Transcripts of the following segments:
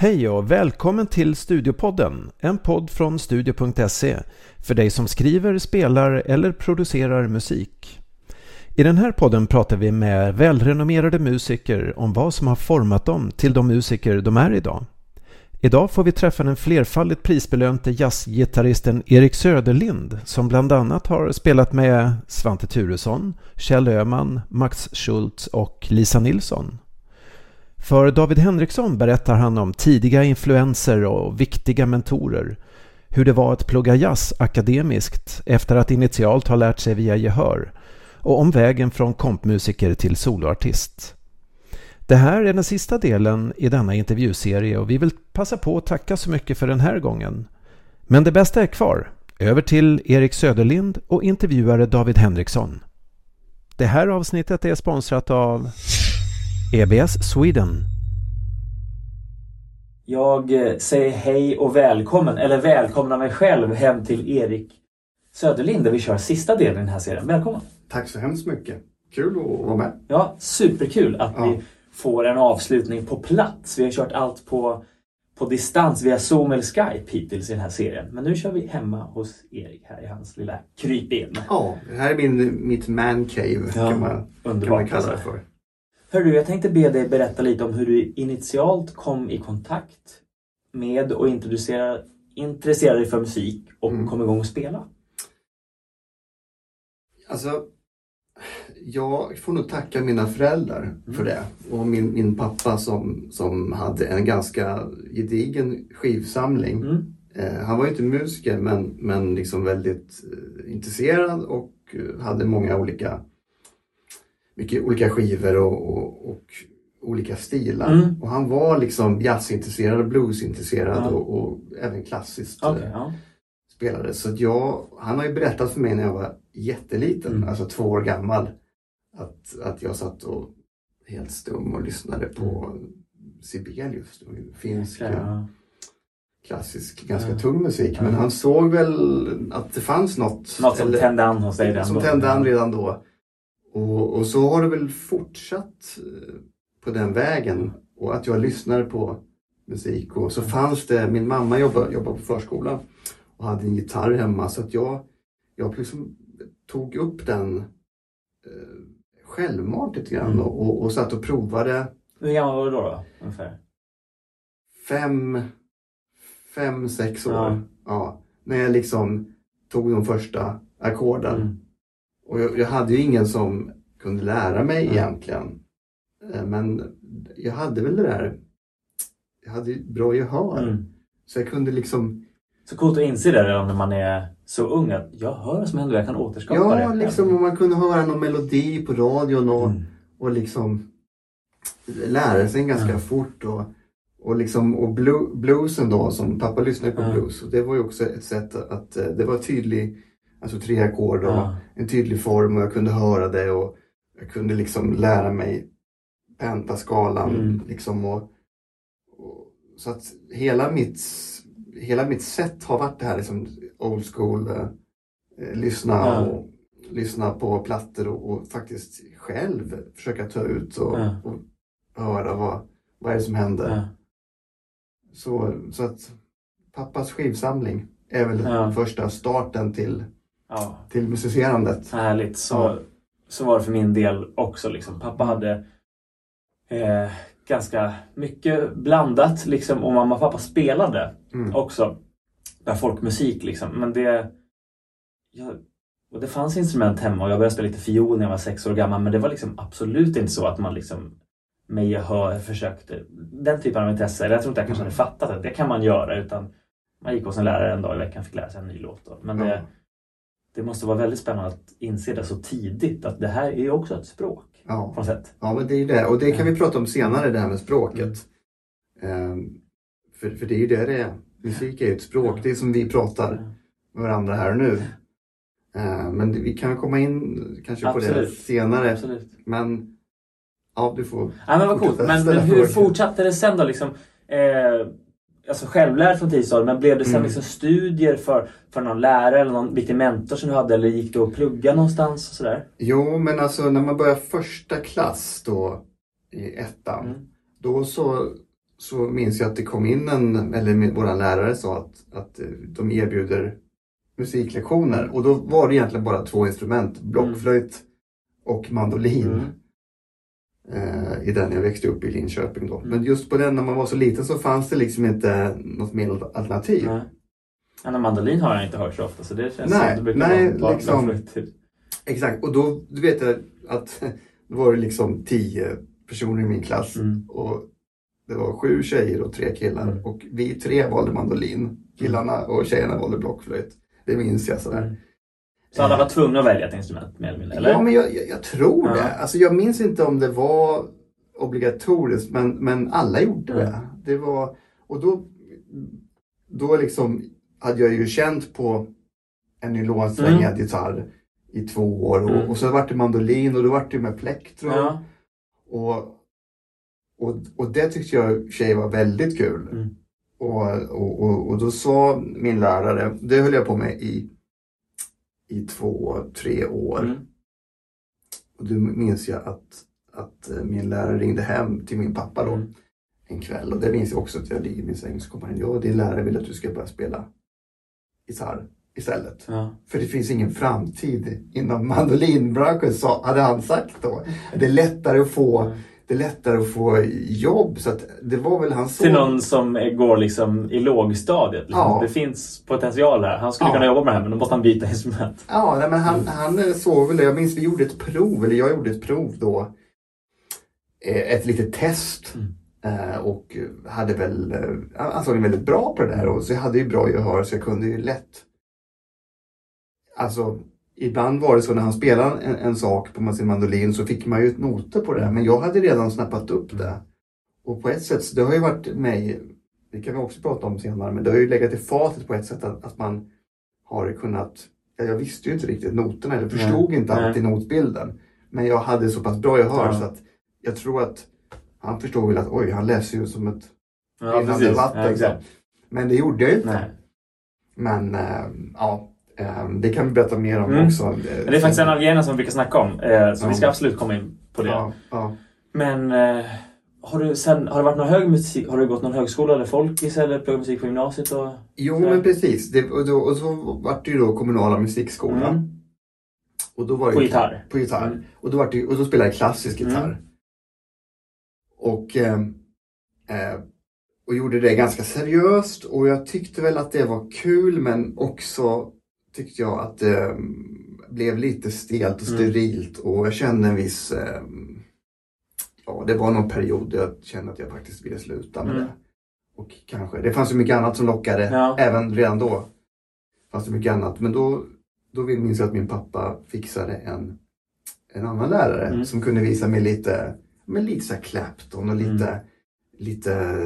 Hej och välkommen till Studiopodden, en podd från studio.se för dig som skriver, spelar eller producerar musik. I den här podden pratar vi med välrenommerade musiker om vad som har format dem till de musiker de är idag. Idag får vi träffa den flerfaldigt prisbelönte jazzgitarristen Erik Söderlind som bland annat har spelat med Svante Turesson, Kjell Öhman, Max Schultz och Lisa Nilsson. För David Henriksson berättar han om tidiga influenser och viktiga mentorer. Hur det var att plugga jazz akademiskt efter att initialt ha lärt sig via gehör. Och om vägen från kompmusiker till soloartist. Det här är den sista delen i denna intervjuserie och vi vill passa på att tacka så mycket för den här gången. Men det bästa är kvar. Över till Erik Söderlind och intervjuare David Henriksson. Det här avsnittet är sponsrat av EBS Sweden. Jag eh, säger hej och välkommen, eller välkomna mig själv hem till Erik Söderlind där vi kör sista delen i den här serien. Välkommen! Tack så hemskt mycket. Kul att vara med. Ja, superkul att Ja. vi får en avslutning på plats. Vi har kört allt på, på distans via Zoom eller Skype hittills i den här serien. Men nu kör vi hemma hos Erik här i hans lilla krypin. Ja, det här är min, mitt man cave Ja, kan, man, kan man kalla det alltså. för. Hör du, jag tänkte be dig berätta lite om hur du initialt kom i kontakt med och intresserade dig för musik och Mm. kom igång och spela. Alltså, jag får nog tacka mina föräldrar för det. Och min, min pappa som, som hade en ganska gedigen skivsamling. Mm. Eh, han var ju inte musiker men, men liksom väldigt eh, intresserad och eh, hade många olika, mycket olika skivor och, och, och olika stilar. Mm. Och han var liksom jazzintresserad och bluesintresserad Ja. och, och även klassiskt eh, ja. spelade. Så jag, han har ju berättat för mig när jag var jätteliten, Mm. alltså två år gammal, att, att jag satt och helt stum och lyssnade på Sibelius, det var ju finsk Mm. Ja. klassisk, ganska tung musik. Men han såg väl att det fanns något. Något som eller- tände an hos dig redan som då. tände an redan då. Och, och så har det väl fortsatt eh, på den vägen. Och att jag lyssnade på musik. Och så fanns det, min mamma jobbade, jobbade på förskolan och hade en gitarr hemma. Så att jag, jag liksom tog upp den eh, självmant lite grann Mm. och, och, och satt och provade Hur gammal var du då? då ungefär? fem, fem sex år. Ja. Ja. när jag liksom tog de första ackorden. Mm. Och jag, jag hade ju ingen som kunde lära mig Mm. egentligen. Eh, Men jag hade väl det där, jag hade ju bra gehör. Mm. Så jag kunde liksom, Så coolt att inse det redan när man är så ung att jag hör vad som händer och jag kan återskapa det. ja liksom om man kunde höra någon melodi på radion och, Mm. och liksom lära sig ganska Ja. fort. Och, och, liksom, och blu- bluesen då, som pappa lyssnade på blues. Och det var ju också ett sätt att, eh, det var tydlig, alltså tre ackord och Ja. en tydlig form och jag kunde höra det och jag kunde liksom lära mig pentaskalan. Mm. Liksom och, och, så att hela mitt, hela mitt sätt har varit det här liksom old school, eh, eh, lyssna, Ja. och, lyssna på plattor och, och faktiskt själv försöka ta ut och, Ja. och höra vad, vad är det som händer. Ja. Så, så att pappas skivsamling är väl första starten till, ja. till musicerandet. Härligt. Så, Ja. så var det för min del också. Liksom. Pappa hade eh, ganska mycket blandat liksom, och mamma och pappa spelade Mm. också. Där folkmusik liksom. Men det... Jag, och det fanns instrument hemma och jag började spela lite fiol när jag var sex år gammal men det var liksom absolut inte så att man liksom med gehör försökte den typen av intresse. Eller jag tror inte jag kanske hade fattat att det kan man göra utan man gick hos en lärare en dag i veckan och fick lära sig en ny låt. Då. Men det, det måste vara väldigt spännande att inse det så tidigt att det här är ju också ett språk Ja. på sätt. ja, men det är ju det. Och det kan vi prata om senare, det här med språket. Ehm, för, för det är ju det det är. Musik är ju ett språk. Det är som vi pratar med varandra här och nu. Ehm, men vi kan komma in kanske på det Absolut. senare. Absolut. Men ja, du får Ja, men vad coolt. Men, men hur fortsatte det sen då? Liksom, eh, alltså självlärd från tidigt stadium, men blev det sen Mm. liksom studier för, för någon lärare eller någon viktig mentor som du hade? Eller gick du att plugga någonstans och sådär? Jo, men alltså när man börjar första klass då i ettan. Mm. Då så, så minns jag att det kom in en, eller våra lärare sa att, att eh, de erbjuder musiklektioner och då var det egentligen bara två instrument, blockflöjt och mandolin. Mm. Eh, I den jag växte upp i Linköping då. Mm. Men just på den när man var så liten så fanns det liksom inte något mer alternativ. Nej. Men mandolin har jag inte hört så ofta så det känns Nej, som det brukar nej, vara liksom-. Exakt, och då du vet jag att då var det liksom tio personer i min klass Mm. och det var sju tjejer och tre killar Mm. och vi tre valde mandolin. Killarna och tjejerna valde blockflöjt. Det minns jag sådär. Mm. Så alla var tvungna att välja ett instrument mer eller mindre? Eller? Ja, men jag, jag, jag tror Ja. det. Alltså, jag minns inte om det var obligatoriskt, men, men alla gjorde Mm. det. det var, och då, då liksom hade jag ju känt på en nylonsträngad gitarr i två år och, Mm. och så vart det mandolin och då vart det med plektrum. Ja. Och, och, och det tyckte jag sig var väldigt kul. Mm. Och, och, och, och då sa min lärare, det höll jag på med i, i två, tre år. Mm. Och då minns jag att, att eh, min lärare ringde hem till min pappa då Mm. en kväll. Och det minns jag också att jag ligger i min säng så kommer han. Ja, din lärare vill att du ska börja spela gitarr istället. Ja. För det finns ingen framtid inom mandolinbranschen, sa, hade han sagt då. Det är lättare att få, Mm. Det är lättare att få jobb. Så att det var väl hans Till någon som går liksom i lågstadiet. Liksom. Ja. Det finns potential här. Han skulle Ja. kunna jobba med det här men då måste han byta instrument. Ja, nej, men han, han såg väl det. Jag minns vi gjorde ett prov, eller jag gjorde ett prov då. Eh, Ett litet test. Mm. Eh, Och hade väl, eh, antagligen väldigt bra på det där. Och så jag hade ju bra gehör så jag kunde ju lätt. Alltså, ibland var det så när han spelade en, en sak på sin mandolin så fick man ju noter på det. Men jag hade redan snappat upp det. Och på ett sätt, det har ju varit mig, det kan vi också prata om senare, men det har ju legat i fatet på ett sätt att, att man har kunnat, ja, jag visste ju inte riktigt noterna eller förstod inte Nej. alltid notbilden. Men jag hade så pass bra gehör Ja. så att jag tror att han förstod väl att oj, han läser ju som ett Ja, rinnande vatten. Ja, exakt. Men det gjorde jag ju inte. Nej. Men äh, ja, det kan vi berätta mer om Mm. också. Men det är faktiskt en av grejerna som vi brukar snacka om. Eh, så vi ska absolut komma in på det. Ja, ja. Men eh, har du sen, har det varit någon hög musik, har du gått någon högskola eller folkis eller pluggat musik på gymnasiet? Och, Jo, men precis. Det, och, då, och så vart det ju då kommunala musikskolan. Mm. Och då var På det, gitarr? På gitarr. Mm. Och, då var det, och då spelade jag klassisk gitarr. Mm. Och, eh, eh, och gjorde det ganska seriöst. Och jag tyckte väl att det var kul men också tyckte jag att det mm, blev lite stelt och Mm. sterilt. Och jag kände en viss... Eh, ja, det var någon period där jag kände att jag faktiskt ville sluta med Mm. det. Och kanske, det fanns ju mycket annat som lockade Ja. även redan då. Fanns det mycket annat. Men då, då minns jag att min pappa fixade en, en annan lärare Mm. som kunde visa mig lite, men lite så här Clapton och lite, Mm. lite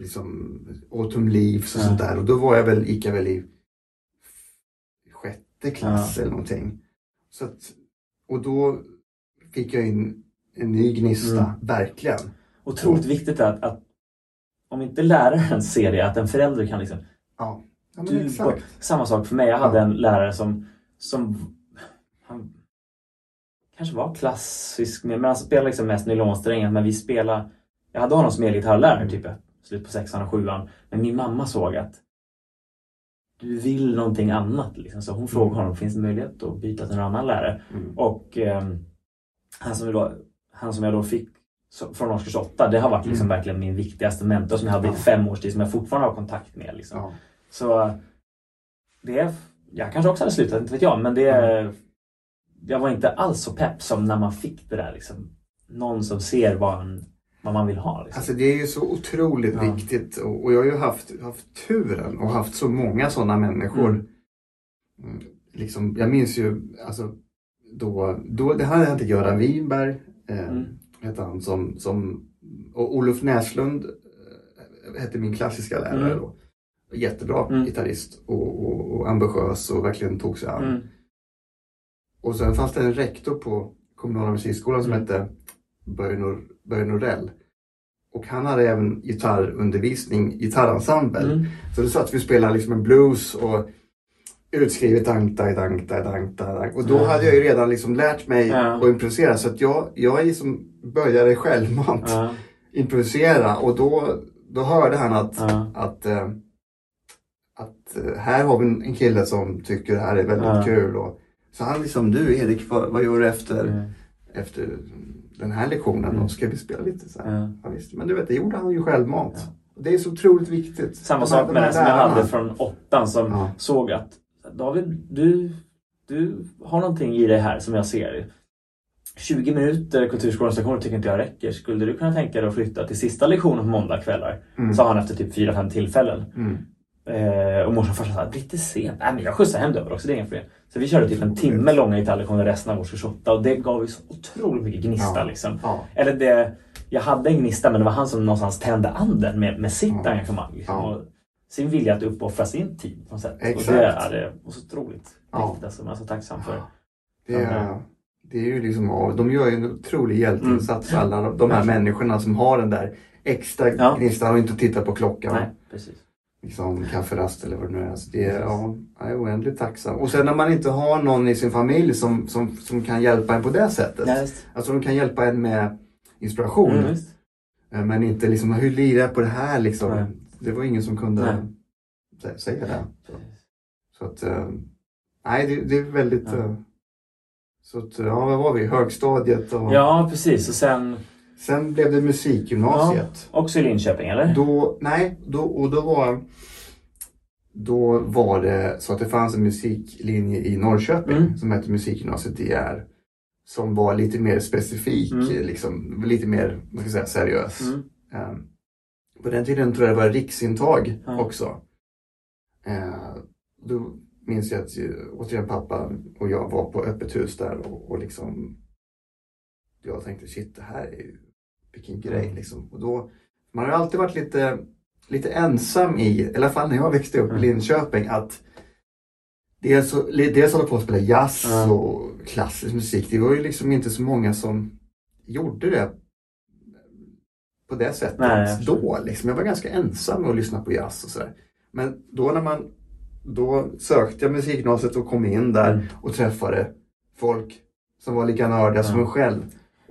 liksom Autumn Leaves och Ja. sånt där. Och då var jag väl, gick jag väl i klass eller någonting. Så att, och då fick jag in en ny gnista, Mm. verkligen. Otroligt viktigt att, att om inte läraren ser det, att en förälder kan liksom... Ja, ja Du, exakt. samma sak för mig. Jag hade Ja. en lärare som, som han kanske var klassisk, men han spelade liksom mest nylonsträngar. Men vi spelade... Jag hade honom som elgitarrlärare typ i slut på sexan och sjuan. Men min mamma såg att du vill någonting annat. Liksom. Så hon frågade honom, finns det möjlighet att byta till en annan lärare? Mm. Och ehm, han, som då, han som jag då fick från årskurs åtta, det har varit liksom Mm. verkligen min viktigaste mentor som jag hade i fem års tid, som jag fortfarande har kontakt med. Liksom. Ja. Så det är, jag kanske också hade slutat, inte vet jag, men det är, jag var inte alls så pepp som när man fick det där liksom. Någon som ser vad, en, vad man vill ha. Liksom. Alltså det är ju så otroligt Ja. viktigt och, och jag har ju haft, haft turen och haft så många sådana människor. Mm. Mm, Liksom, jag minns ju, alltså, då, då, det här hade inte Göran Winberg, eh, Mm. hette han, som, som, och Olof Näslund eh, hette min klassiska lärare Mm. då. Jättebra Mm. gitarrist och, och, och ambitiös och verkligen tog sig an. Mm. Och sen fanns det en rektor på kommunala musikskolan som Mm. hette Börje, Nor- Börje Norell. Och han hade även gitarrundervisning, gitarrensemble. Mm. Så det så att vi spelade liksom en blues och utskrivet dankta, dankta, dankta, dankta. Och då Mm. hade jag ju redan liksom lärt mig Ja. att improvisera. Så att jag, jag liksom började självmant Ja. improvisera och då, då hörde han att, att, eh, att eh, här har vi en- kille som tycker det här är väldigt kul. Och, så han liksom, du Erik, vad, vad gör du efter, Mm. efter den här lektionen? Mm. Då ska vi spela lite så här. Ja. Ja, visst. Men du vet, det gjorde han ju självmant. Ja. Det är så otroligt viktigt. Samma sak med den som jag hade från åttan som Ja. såg att David, du, du har någonting i dig här som jag ser. 20 minuter kulturskolans lektioner tycker inte jag räcker. Skulle du kunna tänka dig att flytta till sista lektionen på måndagskvällar? Mm. Sa han efter typ 4-5 tillfällen. Mm. Eh, och morsan och farsan sa, det blir lite sent. Nej men jag skjutsar hem dig också, det är inga problem. Så vi körde typ en timme långa gitarrlektioner resten av årskurs 8 och det gav ju så otroligt mycket gnista Ja. liksom. Ja. Eller det, jag hade en gnista men det var han som någonstans tände anden med, med sitt Ja. engagemang. Liksom, Ja. och sin vilja att uppoffra sin tid på något sätt. Exakt. Och det är det var så otroligt Ja. viktigt. Alltså, man är så tacksam för. Det är, det är ju liksom, de gör ju en otrolig hjälteinsats alla de här människorna som har den där extra gnistan och inte tittar på klockan. Nej, precis. Liksom kafferast eller vad det nu är. Så det är, ja, jag är oändligt tacksam. Och sen när man inte har någon i sin familj som, som, som kan hjälpa en på det sättet. Just. Alltså de kan hjälpa en med inspiration. Mm, visst. Eh, Men inte liksom, hur lirar jag på det här liksom? Nej. Det var ingen som kunde Nej. sä- säga det. Så, så att, eh, nej det, det är väldigt... Ja. eh, Så att, ja, vad var vi? Högstadiet och Ja, precis. Och sen sen blev det musikgymnasiet. också i Linköping, eller? Då, nej, då, och då var, då var det så att det fanns en musiklinje i Norrköping Mm. som hette Musikgymnasiet DR. Som var lite mer specifik, Mm. liksom, lite mer vad ska jag säga, seriös. Mm. Ehm, på den tiden tror jag det var riksintag Ja. också. Uh, då minns jag att återigen pappa och jag var på öppet hus där och, och liksom jag tänkte shit det här är ju vilken grej Mm. liksom. Och då, man har alltid varit lite, lite ensam i, i alla fall när jag växte upp i Mm. Linköping, att dels, dels hålla på att spela jazz Ja. och klassisk musik. Det var ju liksom inte så många som gjorde det på det sättet Nej, då. Liksom. Jag var ganska ensam med att lyssna på jazz och sådär. Men då när man då sökte jag musikgymnasiet och kom in där Mm. och träffade folk som var lika nördiga som Ja. en själv.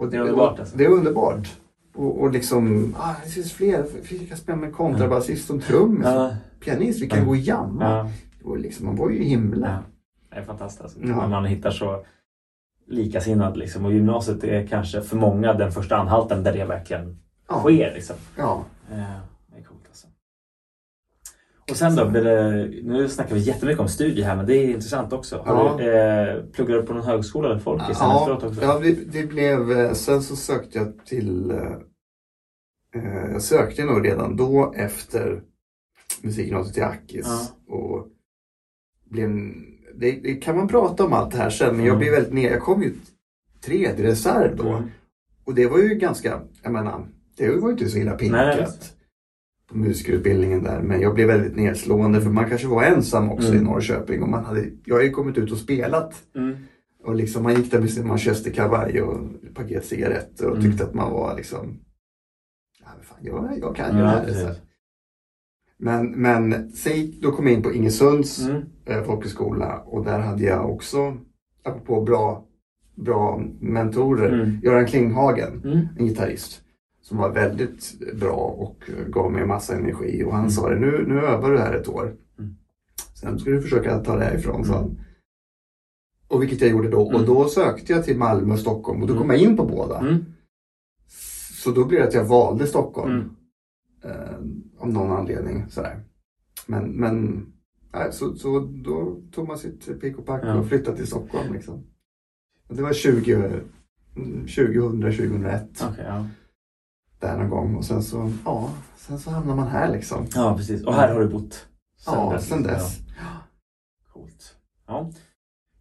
Och Det är underbart, alltså. Det är underbart. Och, och liksom, ah, det finns fler. Vi kan spela med kontrabasist och trummis. Ja. Pianist, vi kan Ja. gå och jamma. Ja. Det var liksom, man var ju i himlen. Ja. Det är fantastiskt. Alltså. Ja. När man hittar så likasinnad liksom. Och gymnasiet är kanske för många den första anhalten där det verkligen Ja. sker. Liksom. Ja. Eh, Det är coolt alltså. Och sen då, det, nu snackar vi jättemycket om studier här men det är intressant också. Har Ja. du, eh, pluggar du på någon högskola eller folkis sen Ja, efteråt också? ja det, det blev, eh, sen så sökte jag till, eh, eh, jag sökte nog redan då efter musikgymnasiet till Akis. Ja. Och blev, det, det kan man prata om allt det här sen men jag Mm. blev väldigt ner, jag kom ju tredje reserv då. Mm. Och det var ju ganska, jag menar, det var ju inte så illa pinkat. På musikerutbildningen där. Men jag blev väldigt nedslående för man kanske var ensam också Mm. i Norrköping. Och man hade, jag har ju kommit ut och spelat Mm. och liksom man gick där med sin manchesterkavaj och paket cigaretter och Mm. tyckte att man var liksom ja, men fan, jag, jag kan ju det här. Så. Men, men gick- då kom jag in på Ingesunds Mm. eh, folkhögskola och där hade jag också, apropå bra, bra mentorer, Mm. Göran Klinghagen, Mm. en gitarrist som var väldigt bra och gav mig massa energi och han Mm. sa det, nu, nu övar du här ett år. Mm. Sen ska du försöka ta det härifrån, sa Mm. han. Och vilket jag gjorde då. Och Mm. då sökte jag till Malmö och Stockholm och då kom Mm. jag in på båda. Mm. Så då blev det att jag valde Stockholm. Mm. Eh, av någon anledning. Sådär. Men, men nej, så, så då tog man sitt pick och pack Ja. och flyttade till Stockholm. Liksom. Det var 20, mm, 2000, 2001. Okej, ja. Där någon gång. Och sen så, ja, sen så hamnar man här liksom. ja, precis. Och här har du bott? Ja, sen dess. Ja. Coolt. Ja.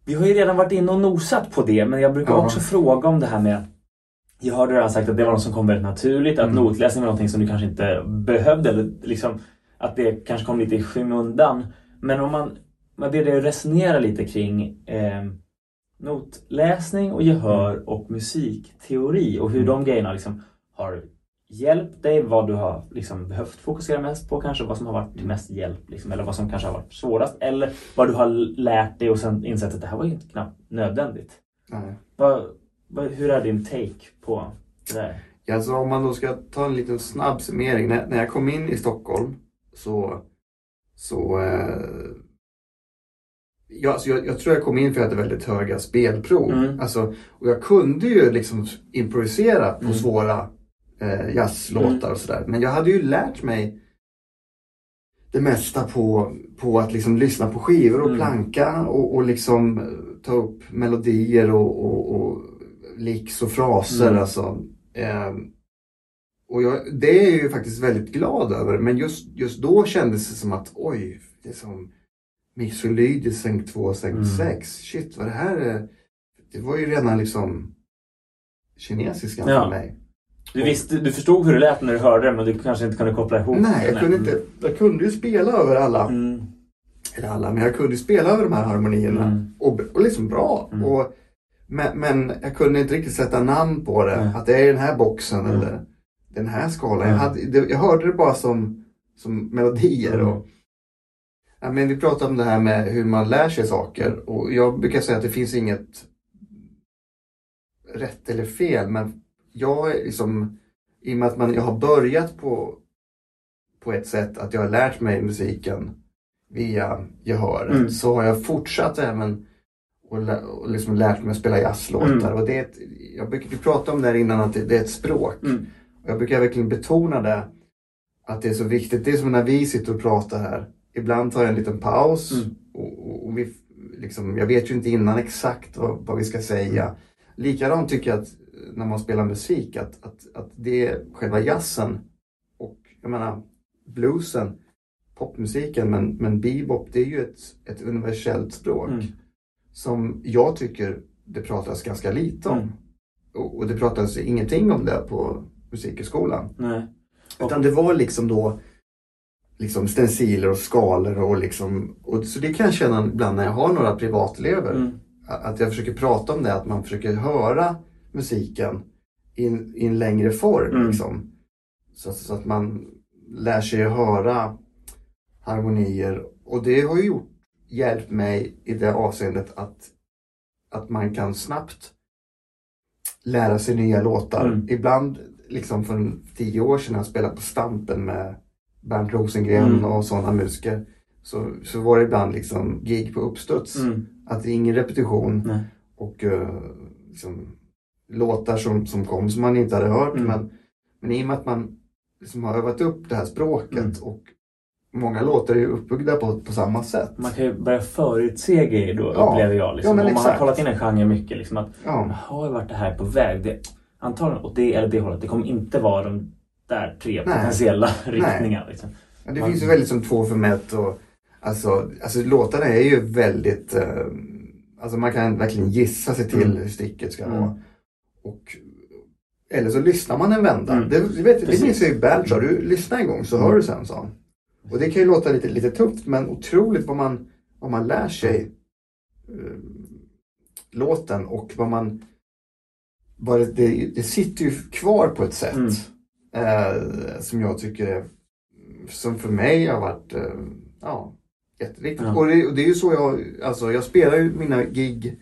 Vi har ju redan varit inne och nosat på det, men jag brukar Ja. också fråga om det här med jag hörde redan sagt att det var något som kom väldigt naturligt, att Mm. notläsning var någonting som du kanske inte behövde eller liksom att det kanske kom lite i skymundan. Men om man, man ber dig resonera lite kring eh, notläsning och gehör och musikteori och hur Mm. de grejerna liksom har hjälpt dig, vad du har liksom behövt fokusera mest på kanske, vad som har varit till mest hjälp liksom, eller vad som kanske har varit svårast eller vad du har lärt dig och sen insett att det här var ju knappt nödvändigt. Nej. Vad, vad, hur är din take på det där? Alltså om man då ska ta en liten snabb summering. När, när jag kom in i Stockholm så, så eh, ja, alltså jag, jag, tror jag kom in för att jag hade väldigt höga spelprov. Mm. Alltså, och jag kunde ju liksom improvisera på Mm. svåra eh, jazzlåtar och sådär. Men jag hade ju lärt mig det mesta på, på att liksom lyssna på skivor och Mm. planka och, och liksom eh, ta upp melodier och, och, och licks och fraser. Mm. Alltså. Ehm, och jag, det är jag ju faktiskt väldigt glad över. Men just, just då kändes det som att oj, det är som Mixolydi sänk 2, sänk Mm. 6. Shit vad det här är. Det var ju redan liksom kinesiskan Ja. för mig. Du, visste, du förstod hur det lät när du hörde det men du kanske inte kunde koppla ihop Nej, jag kunde, inte, jag kunde ju spela över alla. Mm. Eller alla, men jag kunde ju spela över de här harmonierna. Mm. Och, och liksom bra. Mm. Och, men, men jag kunde inte riktigt sätta namn på det. Nej. Att det är den här boxen Mm. eller den här skalan. Mm. Jag, hade, det, jag hörde det bara som, som melodier. Mm. Och, ja, men vi pratade om det här med hur man lär sig saker. Och jag brukar säga att det finns inget rätt eller fel. Men jag är liksom, i och med att man, jag har börjat på, på ett sätt att jag har lärt mig musiken via gehöret. Mm. Så har jag fortsatt även och, lä- och liksom lärt mig att spela jazzlåtar. Mm. Och det är ett, jag brukar vi pratade om det här innan att det, det är ett språk. Mm. Och jag brukar verkligen betona det. Att det är så viktigt. Det är som när vi sitter och pratar här. Ibland tar jag en liten paus. Mm. Och, och, och vi, liksom, jag vet ju inte innan exakt vad, vad vi ska säga. Likadant tycker jag att när man spelar musik att, att, att det är själva jazzen och jag menar bluesen, popmusiken men, men bebop det är ju ett, ett universellt språk Mm. som jag tycker det pratas ganska lite om. Mm. Och, och det pratas ingenting om det på musikhögskolan. Nej. Utan det var liksom då liksom stenciler och skalor och liksom och så det kan jag känna ibland när jag har några privatelever. Mm. Att jag försöker prata om det, att man försöker höra musiken i en, i en längre form. Mm. Liksom. Så, så att man lär sig att höra harmonier. Och det har ju gjort, hjälpt mig i det avseendet att, att man kan snabbt lära sig nya låtar. Mm. Ibland, liksom för tio år sedan när jag spelade på Stampen med Bernt Rosengren Mm. och sådana musiker. Så, så var det ibland liksom gig på uppstuds. Mm. Att det är ingen repetition Nej. och eh, liksom, låtar som, som kom som man inte hade hört. Mm. Men, men i och med att man liksom har övat upp det här språket Mm. och många låtar är ju uppbyggda på, på samma sätt. Man kan ju börja förutse grejer då Ja. upplever jag. Liksom. Ja, Om man har kollat in en genre mycket. Liksom, att, Ja, Jaha, vart det här är på väg? Det, antagligen åt det eller det hållet. Det kommer inte vara de där tre Nej. potentiella riktningarna. Liksom. Ja, det Man- finns ju väldigt som två för ett och alltså, alltså låtarna är ju väldigt eh, Alltså man kan verkligen gissa sig till Mm. hur sticket ska Mm. vara. Och, eller så lyssnar man en vända. Mm. Det, det, vet, det minns jag ju sa. Du lyssnar en gång så hör du sen sa han. Och det kan ju låta lite, lite tufft men otroligt vad man, vad man lär sig eh, låten och vad man vad det, det, det sitter ju kvar på ett sätt Mm. eh, som jag tycker är som för mig har varit eh, ja, jätteviktigt. Ja. Och, det, och det är ju så jag, alltså jag spelar ju mina gig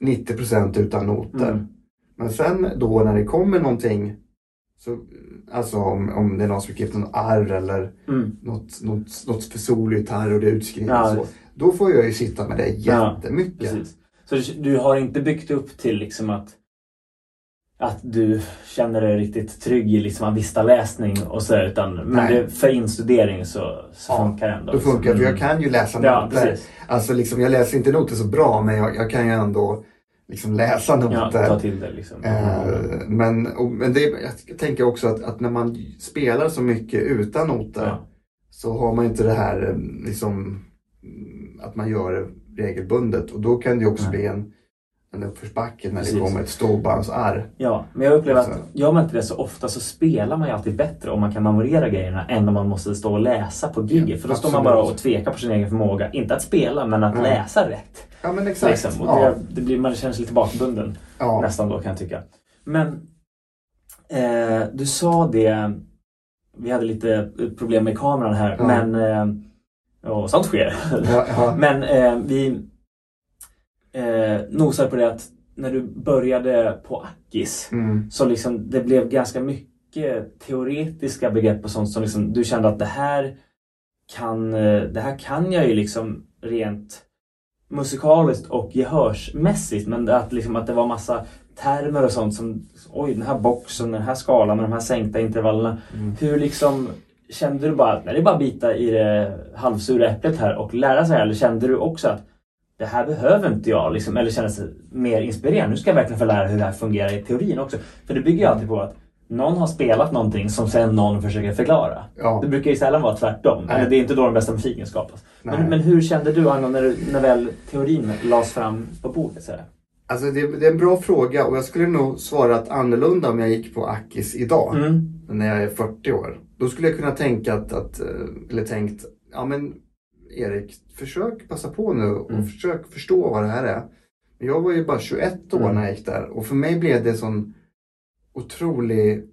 90% utan noter. Mm. Men sen då när det kommer någonting så, alltså om, om det är någon som klippt någon arr eller Mm. något, något, något för sologitarr och det är utskrivet Ja, så. Då får jag ju sitta med det Ja, jättemycket. Precis. Så du- har inte byggt upp till liksom att att du känner dig riktigt trygg i liksom avista-läsning och så utan men det, för instudering så, så Ja, funkar det ändå. Då funkar det, för jag Mm. kan ju läsa Ja, noter. precis. Alltså liksom, jag läser inte noter så bra men jag, jag kan ju ändå liksom läsa Ja, noter. till det liksom. Eh, men och, men det, jag tänker också att, att när man spelar så mycket utan noter Ja. så har man inte det här eh, liksom att man gör det regelbundet och då kan det också Nej. bli en, en uppförsbacke när Precis. det kommer ett storbandsarr. Ja, men jag upplever att gör man inte det så ofta så spelar man ju alltid bättre om man kan memorera grejerna än om man måste stå och läsa på giget. Ja, för då står man absolut. bara och tvekar på sin egen förmåga. Inte att spela men att Nej. läsa rätt. Ja men exakt. Liksom. Och ja, det, blir, man känner sig lite bakbunden ja. nästan då kan jag tycka. Men eh, du sa det, vi hade lite problem med kameran här men eh, och sånt sker. Men eh, vi eh, nosar på det att när du började på Akis Mm. så liksom det blev ganska mycket teoretiska begrepp och sånt som liksom, du kände att det här kan, eh, det här kan jag ju liksom rent musikaliskt och gehörsmässigt men att, liksom, att det var massa termer och sånt som oj den här boxen, den här skalan med de här sänkta intervallerna. Mm. Hur liksom kände du bara att det är bara att bita i det halvsura äpplet här och lära sig eller kände du också att det här behöver inte jag liksom, eller kändes det mer inspirerande. Nu ska jag verkligen få lära hur det här fungerar i teorin också. För det bygger ju alltid på att någon har spelat någonting som sen någon försöker förklara. Ja. Det brukar ju sällan vara tvärtom. Nej. Eller det är inte då den bästa musiken skapas. Men, men hur kände du Agno när, du- när väl teorin lades fram på bordet? Så? Alltså det, det är en bra fråga och jag skulle nog svarat annorlunda om jag gick på Akis idag. Mm. När jag är 40 år. Då skulle jag kunna tänka att, att eh, eller tänkt, ja men Erik, försök passa på nu och Mm. försök förstå vad det här är. Men Jag var ju bara 21 år Mm. när jag gick där och för mig blev det sån otrolig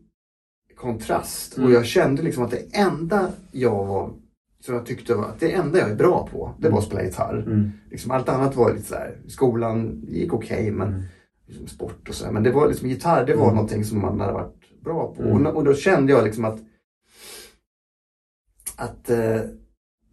kontrast. Mm. Och jag kände liksom att det enda jag var, som jag tyckte var, att det enda jag är bra på, det var att spela gitarr. Mm. Liksom allt annat var lite så här, skolan gick okej men Mm. liksom sport och så. här. Men det var liksom gitarr, det var Mm. någonting som man hade varit bra på. Mm. Och, och då kände jag liksom att att eh,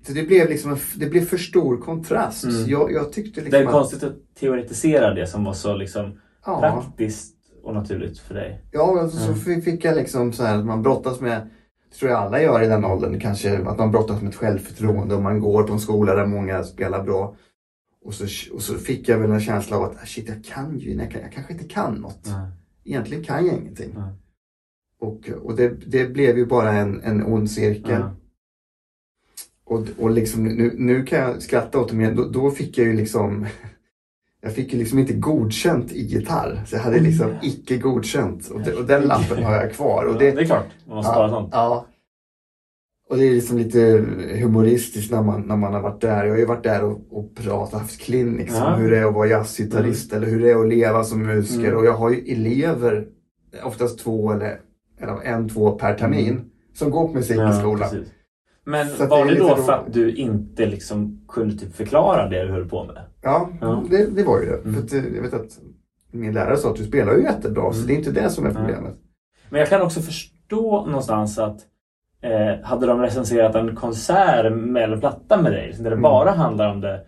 så det blev liksom en, det blev för stor kontrast. Mm. Jag, jag tyckte Det liksom är att, konstigt att teoretisera det som var så liksom ja, praktiskt och naturligt för dig. ja Mm. så f- fick jag liksom så här att man brottas med det tror jag alla gör i den åldern, kanske att man brottas med ett självförtroende och man går på en skola där många spelar bra. Och så, och så fick jag väl en känsla av att ah, shit, jag kan ju, jag, kan, jag kanske inte kan något. Egentligen kan jag ingenting. Och, och det, det blev ju bara en, en ond cirkel. Ja. Och, och liksom, nu, nu kan jag skratta åt det, men då, då fick jag ju liksom Jag fick ju liksom inte godkänt i gitarr. Så jag hade liksom icke godkänt. Och, det, och den lappen har jag kvar. Och det, Ja, det är klart, man måste spara sånt. Ja. Och det är liksom lite humoristiskt när man, när man har varit där. Jag har ju varit där och, och pratat, haft clinics Ja. om hur det är att vara jazzgitarrist eller hur det är att leva som musiker. Mm. Och jag har ju elever, oftast två eller, eller en, två per termin, som går på musikskolan. precis. Men Så var det det då för att du inte liksom kunde typ förklara det du höll på med? Ja, Ja. Det, det var ju det. Mm. För eh, jag vet att min lärare sa att du spelar ju jättebra, så Mm. det är inte det som är problemet. Men jag kan också förstå någonstans att eh, hade de recenserat en konsert med eller platta med dig, där det Mm. bara handlar om det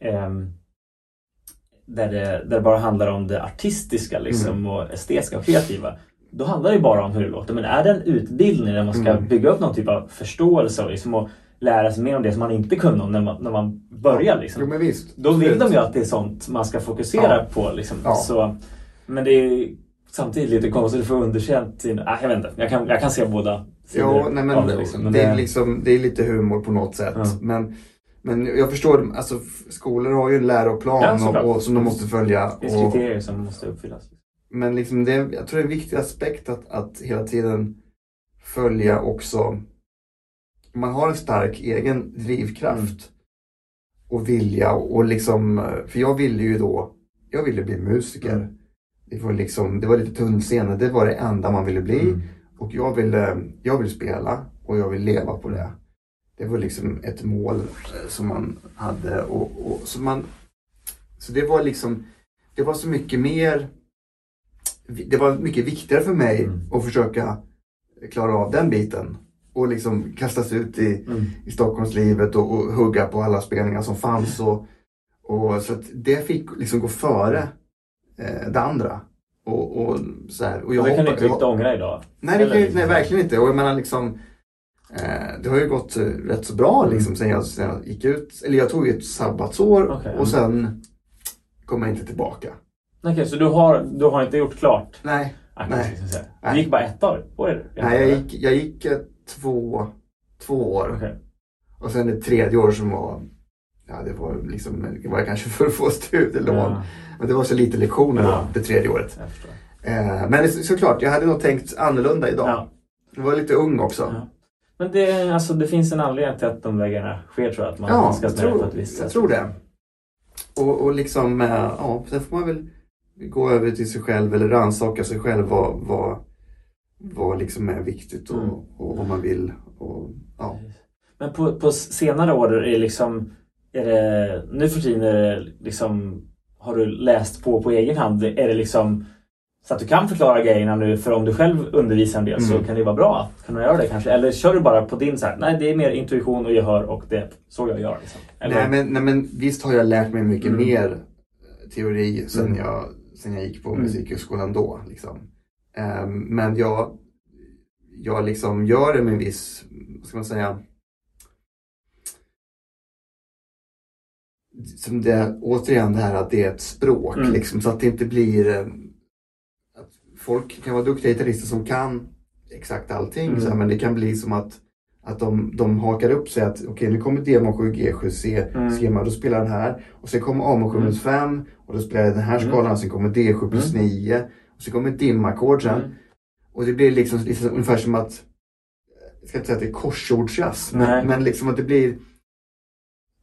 ehm, där, det där det bara handlar om det artistiska liksom, Mm. och estetiska och kreativa. Då handlar det bara om hur det låter. Men är det en utbildning där man ska Mm. bygga upp någon typ av förståelse och, liksom, lära sig mer om det som man inte kunde om när man, när man börjar. Liksom. Jo visst. Då vill de ju att det är sånt man ska fokusera Ja. på. Liksom. Ja. Så, men det är samtidigt lite konstigt att få underkänt. Sin, ah, jag vet inte, jag kan, jag kan se båda sidor Ja, nej, men av det. Liksom. Men det, är liksom, det är lite humor på något sätt. Ja. Men, men jag förstår, alltså skolor har ju en läroplan och, och, som de måste följa. det finns kriterier som måste uppfyllas. Men liksom det, jag tror det är en viktig aspekt att, att hela tiden följa också. Man har en stark egen drivkraft Mm. och vilja och liksom, för jag ville ju då, jag ville bli musiker. Mm. Det var liksom, det var lite tunnseende, det var det enda man ville bli. Mm. Och jag ville, jag vill spela och jag vill leva på det. Det var liksom ett mål eh, som man hade. Och, och, så, man, så det var liksom, det var så mycket mer, det var mycket viktigare för mig Mm. att försöka klara av den biten. Och liksom kastas ut i, Mm. i Stockholmslivet och, och hugga på alla spelningar som fanns. Och, och, så det fick liksom gå före eh, det andra. Och, och, så här. och jag det kan du inte ångra idag. Nej, det, liksom nej så här. verkligen inte. Och jag menar liksom eh, Det har ju gått eh, rätt så bra Mm. liksom sen jag, sen jag gick ut. Eller jag tog ju ett sabbatsår ja. och sen kom jag inte tillbaka. Okej, så du har, du har inte gjort klart Nej, Akkurat, Nej. Du gick bara ett år det? nej jag gick, jag gick två, två år. Okej. Och sen det tredje år som var Ja, det var liksom, det var kanske för att få studielån. Ja, Men det var så lite lektioner då, Ja. det tredje året. Eh, men såklart, jag hade nog tänkt annorlunda idag. Ja. Jag var lite ung också. Ja. Men det, alltså, det finns en anledning till att de vägarna sker tror jag. Att man Ja, ska jag snurra på tror, ett visst jag sätt. tror det. Och, och liksom, eh, ja, sen får man väl gå över till sig själv eller rannsaka sig själv vad, vad, vad liksom är viktigt och, Mm. och vad man vill. Och, ja. Men på, på senare år är det liksom, är det, nu för tiden är det liksom, har du läst på på egen hand? Är det liksom så att du kan förklara grejerna nu för om du själv undervisar en del Mm. så kan det vara bra. Kan du göra det kanske? Eller kör du bara på din så här, nej det är mer intuition och gehör och det så jag gör. Liksom. Eller, Nej men, nej men visst har jag lärt mig mycket Mm. mer teori sen, Mm. jag, sen jag gick på Mm. musikhögskolan då. Liksom. Ehm, men jag, jag liksom gör det med en viss, vad ska man säga, som det, återigen det här att det är ett språk. Mm. Liksom, så att det inte blir eh, att folk kan vara duktiga gitarrister som kan exakt allting. Mm. Så här, men det kan bli som att, att de, de hakar upp sig att okej nu kommer D-moll 7, G7, C, Mm. schema, då spelar den här. Och sen kommer A-moll 7 Mm. minus 5 och då spelar jag den här Mm. skalan. Och sen kommer D7 plus 9. Och sen kommer dimackord sen. Mm. Och det blir liksom, liksom ungefär som att, jag ska inte säga att det är korsordsjazz, men, men liksom att det blir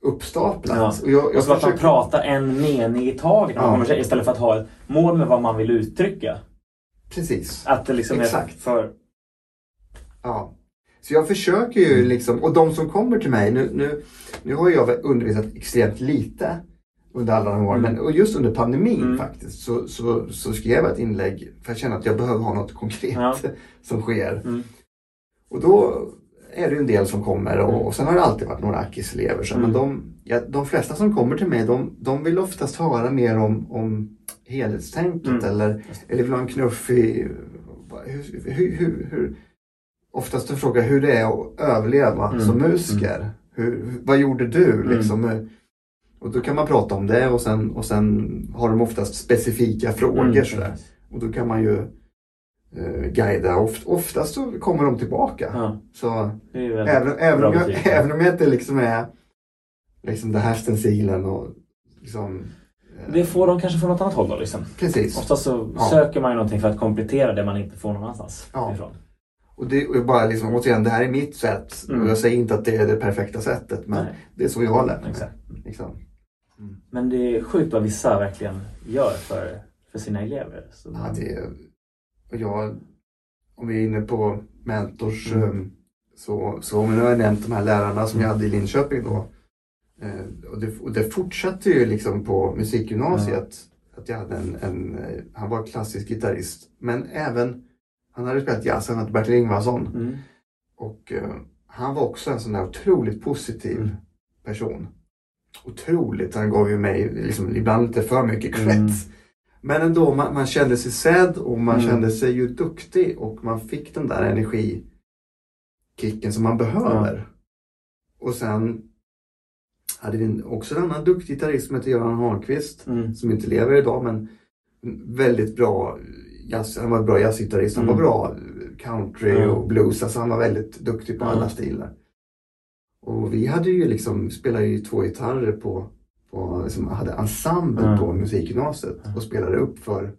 uppstaplat. Ja. Och jag, Och jag så att man försöker- pratar en mening i taget Ja. sig, istället för att ha ett mål med vad man vill uttrycka. Precis. Att det liksom Exakt. är för... Ja. Så jag försöker ju liksom, och de som kommer till mig, nu, nu, nu har jag undervisat extremt lite under alla de åren, Mm. men och just under pandemin Mm. faktiskt så, så, så skrev jag ett inlägg för jag känner att jag behöver ha något konkret Ja. som sker. Mm. Och då är det ju en del som kommer och, Mm. och sen har det alltid varit några Akis-elever. så, Mm. Men de, ja, de flesta som kommer till mig de, de vill oftast höra mer om, om helhetstänket Mm. eller, eller vill ha en knuff i hur, hur, hur, oftast en fråga hur det är att överleva Mm. som musiker. Hur, vad gjorde du? Liksom? Och då kan man prata om det och sen, och sen har de oftast specifika frågor. Mm, sådär. Och då kan man ju eh, guida. Oft, oftast så kommer de tillbaka. Ja, Så även, även, om jag, även om jag inte liksom är liksom det här stencilen och liksom eh, Det får de kanske från något annat håll då liksom. Precis. Oftast så Ja. söker man ju någonting för att komplettera det man inte får någon annanstans Ja. ifrån. Och det och bara liksom, återigen, det här är mitt sätt. Mm. Och jag säger inte att det är det perfekta sättet. Men Nej. det är så jag har lärt mig. Liksom. Men det är sjukt vad vissa verkligen gör för, för sina elever. Så Ja, det är, och jag, om vi är inne på mentors Mm. um, så, så om jag har nämnt de här lärarna som jag hade i Linköping då. Eh, och, det, och det fortsatte ju liksom på musikgymnasiet. Att jag hade en, en, eh, han var klassisk gitarrist. Men även, han hade spelat jazz, han hette Bertil Ingvarsson. Mm. Och eh, han var också en sån där otroligt positiv Mm. person. Otroligt, han gav ju mig liksom, ibland lite för mycket cred. Mm. Men ändå, man, man kände sig sedd och man Mm. kände sig ju duktig och man fick den där energikicken som man behöver. Och sen hade vi också en annan duktig gitarrist som heter Göran Holmqvist Mm. som inte lever idag men väldigt bra jazz, han var en bra jazzgitarrist, han Mm. var bra country Mm. och blues, alltså han var väldigt duktig på Mm. alla stilar. Och vi hade ju liksom, spelade ju två gitarrer på, på liksom, hade ensemble Mm. på musikgymnasiet och spelade upp för,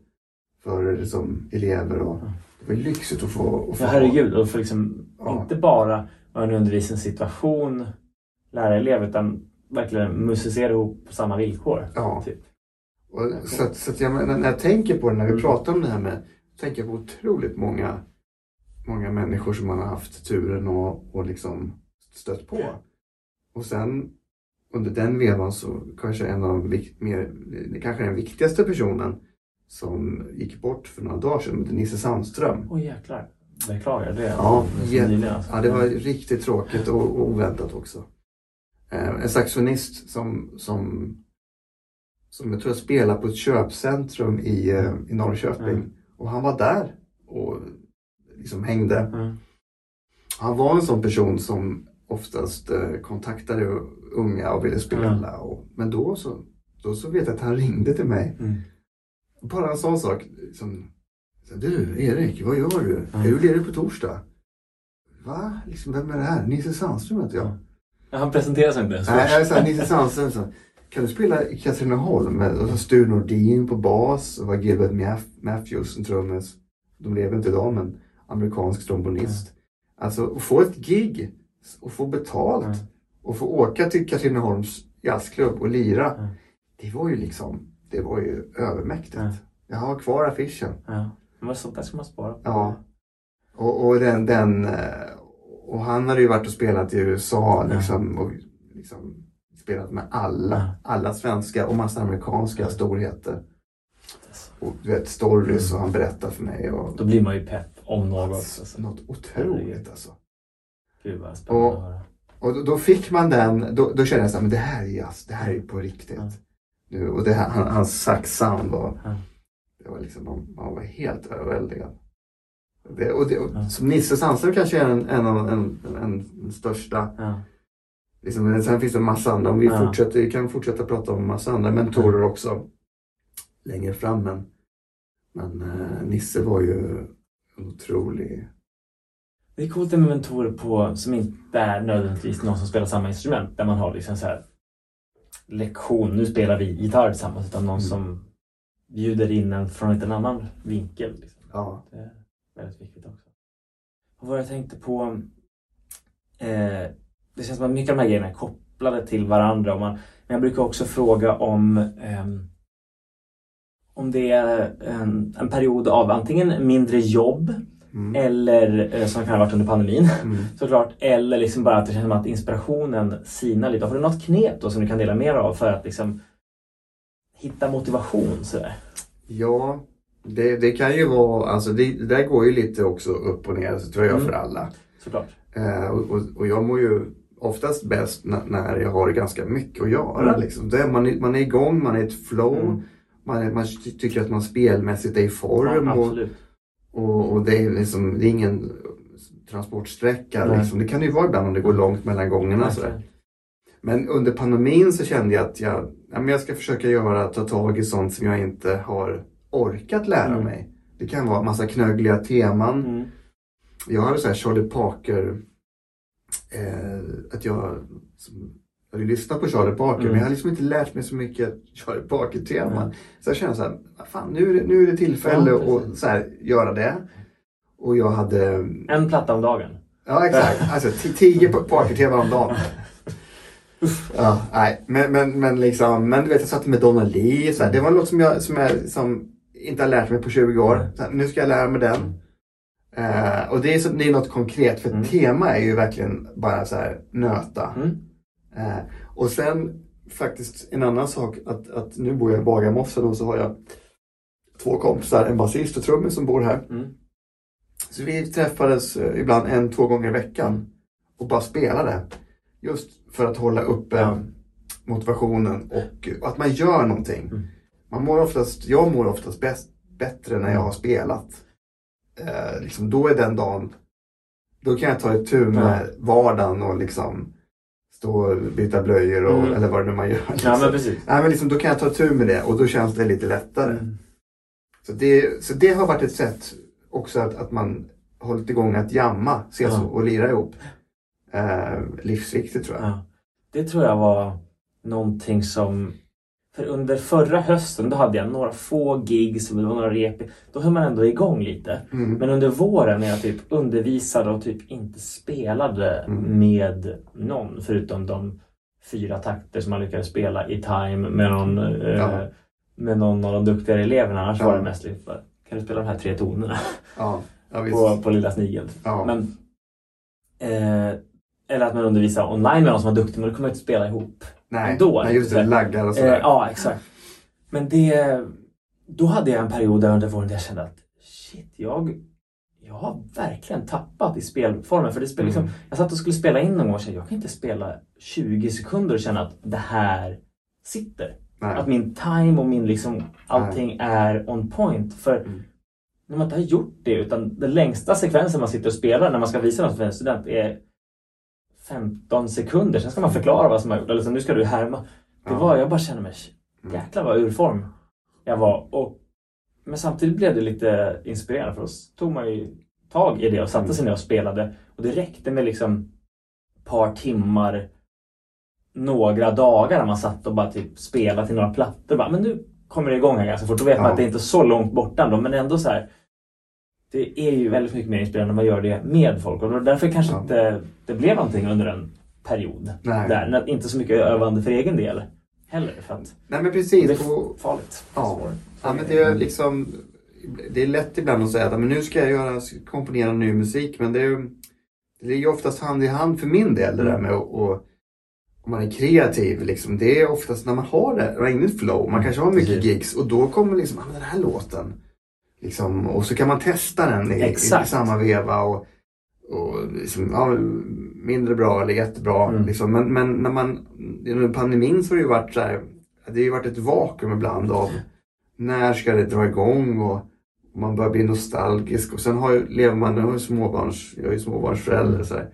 för liksom, elever och Mm. det var lyxigt att få, att få Ja, herregud. Och för liksom Ja. inte bara en undervisningssituation, lära elever, utan verkligen musicera ihop på samma villkor. Ja. Typ. Och, så att, så att jag, när jag tänker på det, när vi Mm. pratar om det här med, tänker jag på otroligt många, många människor som man har haft turen och, och liksom stött på. Och sen under den vevan så kanske en av de mer, kanske den viktigaste personen som gick bort för några dagar sedan, Nisse Sandström. Oj jäklar. Beklagar det. Ja, jä- nyligen, alltså. Ja, det var riktigt tråkigt och, och oväntat också. Eh, en saxonist som, som, som jag tror spelar på ett köpcentrum i, eh, i Norrköping. Mm. Och han var där och liksom hängde. Mm. Han var en sån person som oftast eh, kontaktade unga och ville spela. Mm. Och, men då så, då så vet jag att han ringde till mig. Mm. Bara en sån sak. Som, så, du Erik, vad gör du? Är du ledig på torsdag? Va? Liksom, vem är det här? Nisse Sandström heter jag. Mm. Ja, Han presenterar sig inte ens Nej, jag sa Nisse Sandström. Så, kan du spela i Katrineholm? med- Och så Sture Nordin på bas. Och var Gilbert Math- Matthews en trummis. De lever inte idag men amerikansk trombonist. Alltså att få ett gig och få betalt Mm. och få åka till Katrineholms jazzklubb och lira. Mm. Det var ju liksom, det var ju övermäktigt. Mm. Jag har kvar affischen. Ja. Men sånt där ska man spara på. Ja. Och, och den, den eh, och han hade ju varit och spelat i USA liksom, och liksom spelat med alla, alla svenska och massa amerikanska storheter. Och du vet stories och han berättar för mig. Och, Då blir man ju pepp om något. Alltså. något otroligt alltså. Gud vad spännande Och- att höra. Och då, då fick man den, då, då kände jag men det här är jazz, det här är på riktigt. Ja. Nu, och det här, han, hans saxsound var, Ja. det var liksom, man, man var helt överväldigad. Det, och det, och, Ja. Som Nisse Sandström kanske är en, en, av- en, en, en, största. Liksom, sen finns det en massa andra, om vi Ja. fortsätter, vi kan fortsätta prata om en massa andra mentorer också längre fram. Men, men eh, Nisse var ju otrolig, Det är coolt med mentorer på, som inte är nödvändigtvis någon som spelar samma instrument. Där man har liksom så här lektion, nu spelar vi gitarr tillsammans. Utan någon Mm. som bjuder in en från en annan vinkel. Liksom. ja. Det är väldigt viktigt också. Och vad jag tänkte på. Eh, det känns som att mycket av de här grejerna är kopplade till varandra. Och man, men jag brukar också fråga om ehm, om det är en, en period av antingen mindre jobb Mm. eller eh, som kan ha varit under pandemin Mm. såklart. Eller liksom bara att det känns som att inspirationen sinar lite. Har du något knep då som du kan dela dig av för att liksom hitta motivation sådär? Ja, det, det kan ju vara, alltså det, det där går ju lite också upp och ner, så tror jag Mm. för alla. Såklart. Eh, och, och, och jag mår ju oftast bäst när, jag har ganska mycket att göra. Mm. Liksom. Det, man, är, man är igång, man är i ett flow, Mm. man, är, man ty- tycker att man spelmässigt är i form. Ja, och, och, och det, är liksom, det är ingen transportsträcka. Nej. Liksom. Det kan det ju vara ibland om det går långt mellan gångerna. Sådär. Men under pandemin så kände jag att jag, ja, men jag ska försöka göra, ta tag i sånt som jag inte har orkat lära Mm. mig. Det kan vara massa knögliga teman. Mm. Jag hade så här Charlie Parker, eh, att jag, som, jag hade lyssnat på Charlie Parker Mm. men jag hade liksom inte lärt mig så mycket Charlie Parker-teman. Mm. Så jag kände så här, "Vad fan nu är det, nu är det tillfälle Ja, att så här, göra det. Och jag hade, En platta om dagen. ja exakt, alltså tio pa- Parker-teman om dagen. Ja, nej, men, men, men liksom, men du vet jag satte med Donna Lee, så här, det var något som jag, som jag som inte har lärt mig på 20 år. Så här, nu ska jag lära mig den. Eh, och det är, så, det är något konkret, för Mm. tema är ju verkligen bara så här nöta. Mm. Eh, och sen faktiskt en annan sak, att, att nu bor jag i Bagarmossen och så har jag två kompisar, en basist och trummis som bor här. Mm. Så vi träffades eh, ibland en, två gånger i veckan och bara spelade. Just för att hålla uppe motivationen och, och att man gör någonting. Mm. Man mår oftast, jag mår oftast bäst, bättre när jag har spelat. Eh, liksom, då är den dagen, då kan jag ta itu med vardagen och liksom stå och byta blöjor och, Mm. eller vad det nu man gör. Ja liksom. men precis. Nej, men liksom, då kan jag ta tur med det och då känns det lite lättare. Mm. Så, det, så det har varit ett sätt också att, att man hållit igång att jamma, ses Ja. och lira ihop. Eh, livsviktigt tror jag. Ja. Det tror jag var någonting som... För under förra hösten då hade jag några få gigs och det var några rep. Då höll man ändå igång lite. Mm. Men under våren när jag typ undervisade och typ inte spelade Mm. med någon förutom de fyra takter som man lyckades spela i time med någon, eh, Ja. med någon av de duktigare eleverna. Annars Ja. var det mest bara, kan du spela de här tre tonerna Ja, på, på Lilla Snigeln? Men, eh, eller att man undervisar online med någon som var duktig men då kommer man inte spela ihop. Nej, då, nej, just det. liksom. Laggar och Eh, sådär. ja, exakt. Men det... Då hade jag en period där under våren där jag kände att shit, jag, jag har verkligen tappat i spelformen. För det spel, liksom, Mm. jag satt och skulle spela in någon gång och kände jag kan inte spela 20 sekunder och känna att det här sitter. nej. Att min time och min liksom allting är on point. För Mm. när man inte har gjort det utan den längsta sekvensen man sitter och spelar när man ska visa något för en student är 15 sekunder. Sen ska man förklara vad som har gjort. Eller så nu ska du härma. Det var, jag bara kände mig Mm. jäklar vad ur form jag var. Och, men samtidigt blev det lite inspirerande för då tog man ju tag i det och satte Mm. sig ner och spelade. Och det räckte med liksom par timmar några dagar när man satt och bara typ spelade till några plattor. Bara, men nu kommer det igång här ganska fort. Då vet man Ja. att det är inte så långt borta ändå, men ändå så här. Det är ju väldigt mycket mer inspirerande när man gör det med folk och det därför kanske Ja. inte det blev någonting under en period. Nej. Där. Inte så mycket övande för egen del heller. För att nej, men det precis. är Och, farligt. Ja. Ja, men det är liksom det är lätt ibland att säga att men nu ska jag göra, komponera ny musik men det är det ligger oftast hand i hand för min del det där Mm. med att och, om man är kreativ, liksom, det är oftast när man har det, man har inget flow, man kanske har mycket Precis. gigs och då kommer liksom, ah, men den här låten. Liksom, och så kan man testa den i, i, samma veva och, och liksom, ja, mindre bra eller jättebra. Mm. Liksom. Men, men när man, under pandemin så har det ju varit så här, det har varit ett vakuum ibland av när ska det dra igång och och man börjar bli nostalgisk och sen har ju, lever man, är ju småbarns, jag är ju småbarnsförälder så här.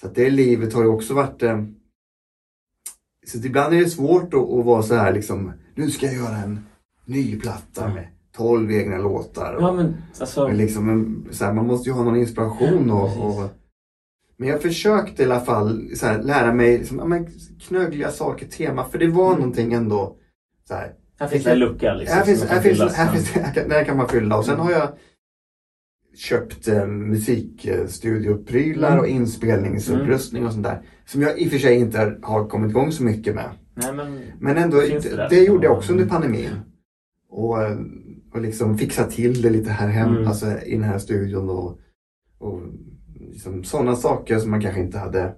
Så det livet har ju också varit eh, så ibland är det svårt att, att vara så här liksom, nu ska jag göra en ny platta Ja. med 12 egna låtar. Ja Och, men alltså, men liksom, en- så här, man måste ju ha någon inspiration och, Precis. och men jag försökte i alla fall så här, lära mig liksom, ja, men, knögliga saker, tema, för det var Mm. någonting ändå så här, här finns det en lucka liksom. här finns, kan här finns, här finns, här kan, där kan man fylla och sen Mm. har jag köpt eh, musikstudioprylar Mm. och inspelningsutrustning och sånt där. Som jag i och för sig inte har kommit igång så mycket med. Nej men, Men ändå, det det, det gjorde jag också Mm. under pandemin. Och, eh, och liksom fixa till det lite här hemma, Mm. alltså i den här studion och, och liksom sådana saker som man kanske inte hade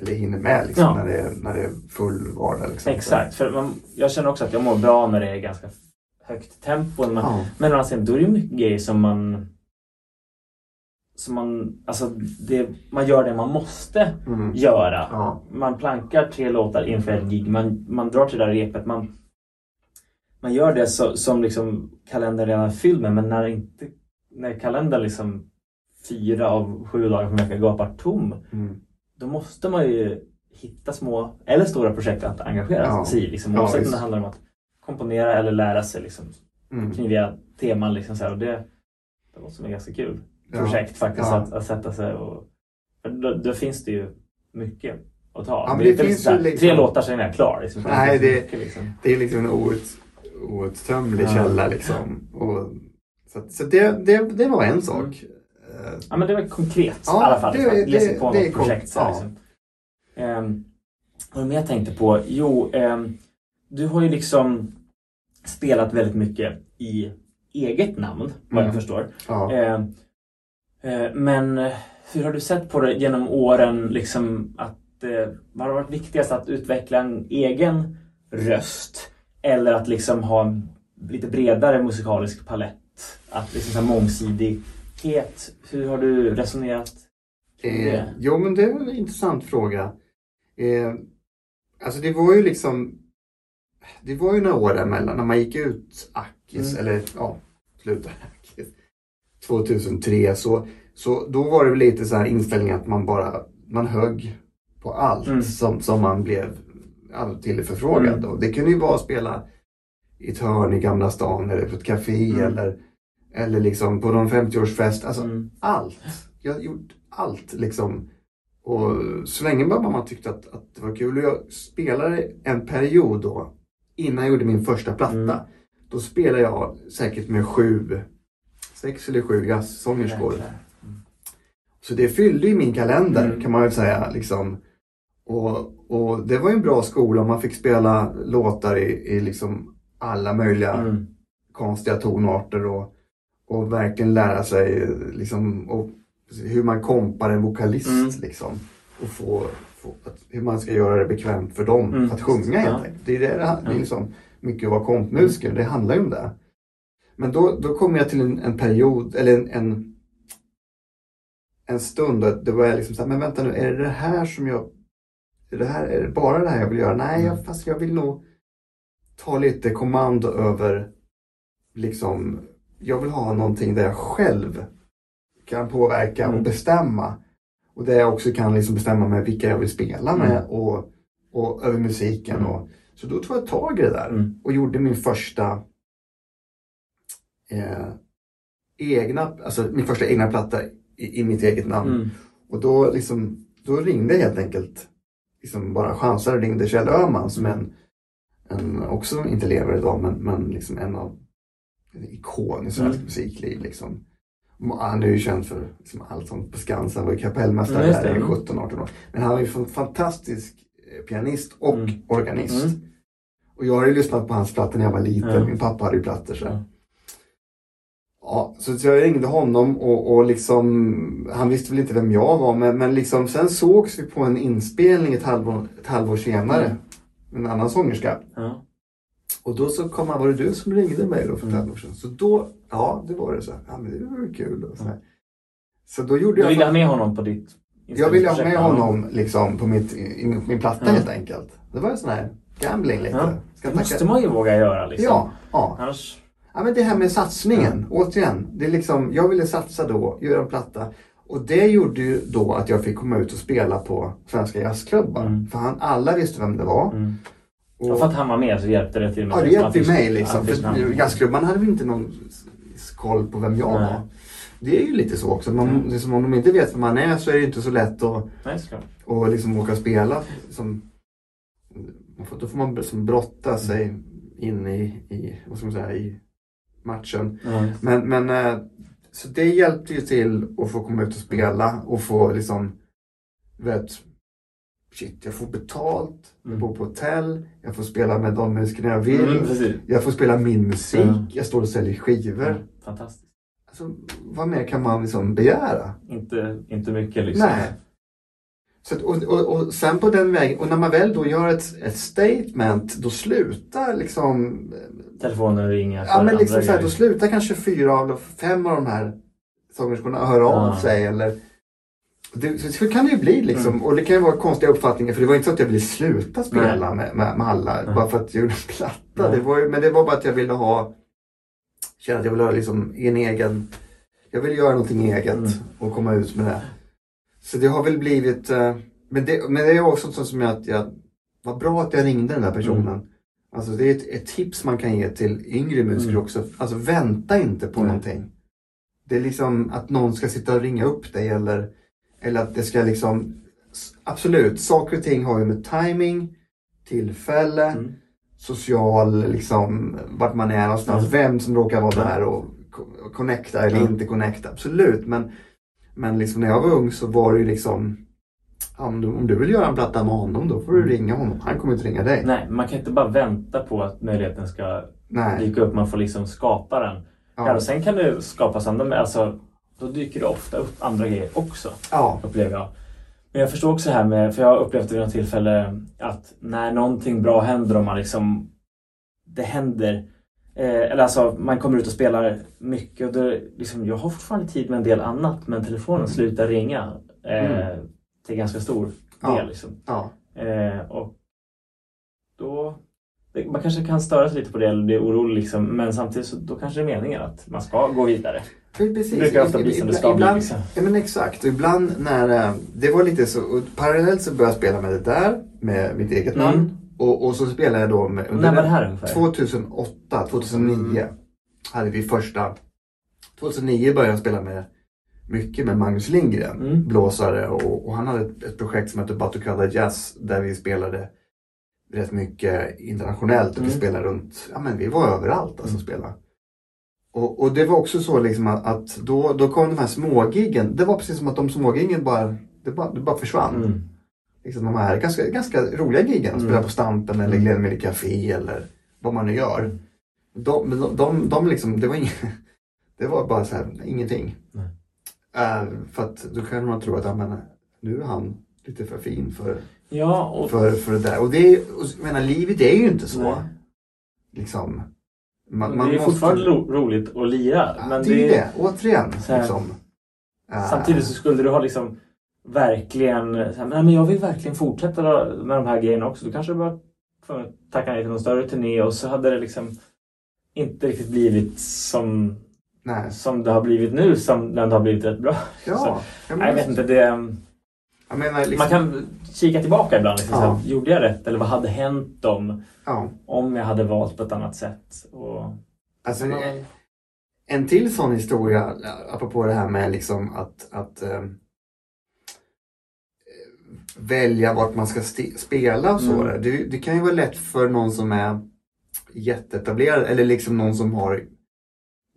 eller hinner med liksom, Ja. när, det, är- när det är full vardag. Liksom. exakt. För man, jag känner också att jag mår bra när det är ganska högt tempo. Man, Ja. Men å andra sidan, då är det mycket grejer som man som man, alltså det, man gör det man måste Mm. göra. Ja. Man plankar tre låtar inför ett gig, man, man drar till det där repet, man, man gör det så, som liksom kalendern redan är fylld med, men när, inte, när kalendern liksom fyra av sju dagar per vecka gapar tom, Mm. då måste man ju hitta små eller stora projekt att engagera Ja. sig i. Liksom, Ja, oavsett om visst. det handlar om att komponera eller lära sig liksom, Mm. kniviga teman. Liksom, så här, och det, det låter som ett ganska kul Ja. projekt faktiskt Ja. att, att sätta sig och... Då, då finns det ju mycket att ta. Ja, det inte finns så här, liksom- Tre låtar sen är jag klar. Liksom. Nej, det- liksom. Det är liksom en out, outtömlig Ja. källa liksom. Och, så så det, det, det var en sak. Eh, Ja, men det var konkret Ja, i alla fall. det- liksom, att det- på det något projekt. Så här, ja. liksom. Ehm, vad mer jag tänkte på? Jo, ehm, du har ju liksom spelat väldigt mycket i eget namn, vad jag Mm. förstår. ja. Eh, eh, men hur har du sett på det genom åren? Liksom att, eh, vad har varit viktigast? Att utveckla en egen röst? Eller att liksom ha en lite bredare musikalisk palett? Att liksom ha mångsidighet? Hur har du resonerat? Eh, jo, men det är en intressant fråga. Eh, alltså det var ju liksom Det var ju några år däremellan när man gick ut Akis, Mm. eller ja, slutade Akis 2003 så, så då var det lite så här inställning att man bara man högg på allt Mm. som, som man blev till förfrågad. Mm. Det kunde ju vara att spela i ett hörn i Gamla stan eller på ett café Mm. eller, eller liksom på någon 50-årsfest. Alltså Mm. allt. Jag har gjort allt liksom. Och så länge bara man tyckte att, att det var kul. Och jag spelade en period då, innan jag gjorde min första platta. Mm. Då spelade jag säkert med sju, sex eller sju jazzsångerskor. Jäklar. Så det fyllde ju min kalender Mm. kan man väl säga. Liksom. Och, och det var ju en bra skola. Man fick spela låtar i, i liksom alla möjliga Mm. konstiga tonarter och, och verkligen lära sig liksom, och, hur man kompar en vokalist. Mm. Liksom, och få, få, att, hur man ska göra det bekvämt för dem Mm. att sjunga helt Ja. Det är, det, det är liksom mycket att vara kompmusiker, det handlar ju om det. Men då, då kom jag till en, en period, eller en, en, en stund då det var jag liksom så här, men vänta nu, är det det här som jag, det, här, är det bara det här jag vill göra? Nej, jag, Mm. fast jag vill nog ta lite kommando över, liksom, jag vill ha någonting där jag själv kan påverka och Mm. bestämma. Och där jag också kan liksom bestämma med vilka jag vill spela med Mm. och, och över musiken. Mm. Och, så då tog jag tag i det där Mm. och gjorde min första eh, egna, alltså min första egna platta i, i mitt eget namn. Mm. Och då, liksom, då ringde jag helt enkelt, liksom bara chansade och ringde Kjell Öhman som en, en också inte lever idag, men, men liksom en av en ikon i svensk Mm. musikliv. Liksom. Han är ju känd för liksom allt sånt på Skansen, var ju kapellmästare Mm, där i 17-18 år. Men han var ju en fantastisk eh, pianist och Mm. organist. Mm. Och jag har ju lyssnat på hans plattor när jag var liten, min pappa hade ju plattor så. Ja. Så jag ringde honom och, och liksom, han visste väl inte vem jag var men, men liksom, sen sågs vi på en inspelning ett halvår, ett halvår senare. Mm. En annan sångerska. Ja. Och då så kom han, var det du som ringde mig då för ett Mm. halvår sedan? Så då, ja det var det så här, ja men det var kul och så här. Så då gjorde Du jag... ville ha med honom på ditt Jag ville ha med honom liksom på mitt, min platta Ja. helt enkelt. Det var en sån här gambling lite. Ja. Det måste man ju våga göra liksom. Ja, ja. Annars... Ja men det här med satsningen, återigen. Det är liksom, jag ville satsa då, göra en platta. Och det gjorde ju då att jag fick komma ut och spela på svenska jazzklubbar. Mm. För han, alla visste vem det var. Mm. Och, Och för att han var med så hjälpte det till med ja, det liksom hjälpte ju mig liksom. För jazzklubbarna hade väl inte någon koll på vem jag Nej. var. Det är ju lite så också. Man, Mm. det är som om de inte vet vem man är så är det inte så lätt att Nej, och liksom åka och spela. Som, man får- då får man som brotta sig in i, i, vad ska man säga, i matchen. Ja. Men, men eh, så det hjälpte ju till att få komma ut och spela och få liksom, vet, shit, jag får betalt, jag Mm. bor på hotell, jag får spela med de musikerna jag vill, Mm, jag får spela min musik, Mm. jag står och säljer skivor. Mm, fantastiskt. Alltså, vad mer kan man liksom begära? Inte, inte mycket liksom. Nej. Så att, och, och, och sen på den vägen, och när man väl då gör ett, ett statement, då slutar liksom Telefonen ringer. Ja men liksom så här, då slutar kanske fyra av fem av de här sångerskorna höra av Ja. sig eller det, så, kan det ju bli liksom. Mm. Och det kan ju vara konstiga uppfattningar för det var inte så att jag ville sluta spela med, med, med alla Nej. bara för att jag gjorde en platta. Det var ju, men det var bara att jag ville ha känna att jag ville ha liksom en egen jag vill göra någonting eget Mm. och komma ut med det. Så det har väl blivit eh, men, det, men det är också sånt som jag, att jag var bra att jag ringde den där personen. Mm. Alltså det är ett, ett tips man kan ge till yngre musiker Mm. också. Alltså vänta inte på Nej. någonting. Det är liksom att någon ska sitta och ringa upp dig eller, eller att det ska liksom Absolut, saker och ting har ju med timing, tillfälle, Mm. social, liksom vart man är någonstans, Mm. vem som råkar vara där och co- och connecta eller Mm. inte connecta. Absolut, men, men liksom när jag var ung så var det ju liksom om, du, om du vill göra en platta med honom då får du Mm. ringa honom. Han kommer inte ringa dig. Nej, man kan inte bara vänta på att möjligheten ska Nej. dyka upp. Man får liksom skapa den. Ja. Ja. och sen kan det skapas andra, alltså då dyker det ofta upp andra grejer också. Ja. upplever jag. Men jag förstår också det här med, för jag har upplevt det vid något tillfälle att när någonting bra händer och man liksom det händer eh, eller alltså man kommer ut och spelar mycket och då, liksom, jag har fortfarande tid med en del annat men telefonen Mm. slutar ringa eh, Mm. till ganska stor del. Ja. Liksom. Ja. Eh, och då det, man kanske kan störa sig lite på det eller bli orolig liksom, men samtidigt så då kanske det är meningen att man ska gå vidare. Precis. Det brukar ofta bli som det ska bli. Ibland- Liksom. Ja men exakt. Ibland när eh, det var lite så. Parallellt så började jag spela med det där. Med mitt eget namn. Mm. Och, och så spelade jag då med... När var det här ungefär? 2008, 2009 hade vi första. 2009 började jag spela med mycket med Magnus Lindgren, Mm. blåsare. Och, och han hade ett, ett projekt som hette Batucada Jazz där vi spelade rätt mycket internationellt och vi Mm. spelade runt, ja men vi var överallt alltså Mm. spela. Och, och det var också så liksom att, att då, då kom de här smågiggen. Det var precis som att de smågiggen bara, det bara, det bara försvann. Mm. Liksom de här ganska, ganska roliga giggen, Mm. spela på Stampen eller Mm. Glenmille Café eller vad man nu gör. Mm. De, de, de, de liksom, det var inget, det var bara så här, ingenting. Nej. Eh, för att då kan man tro att, ja, men, nu är han lite för fin för, Ja, och för, för det där. Och det och, jag menar, livet är ju inte så. Nej. Liksom. Man, det man är måste- fortfarande ro, roligt att lira. Ja, men det är det, återigen. Liksom. Eh, Samtidigt så skulle du ha liksom verkligen, här, nej men jag vill verkligen fortsätta då med de här grejerna också. Du kanske bara tvungen att tacka nej till någon större turné och så hade det liksom inte riktigt blivit som, Nej. som det har blivit nu, som det har blivit rätt bra. Ja, Så- ja, men- Nej, jag vet inte, det, Jag menar, liksom, man kan kika tillbaka ibland. Liksom, Ja. här, gjorde jag rätt? Eller vad hade hänt om, ja. om jag hade valt på ett annat sätt? Och, Alltså, en- en till sån historia, apropå det här med liksom att, att eh, välja vart man ska spela och så. Mm. Det, det kan ju vara lätt för någon som är jätteetablerad eller liksom någon som har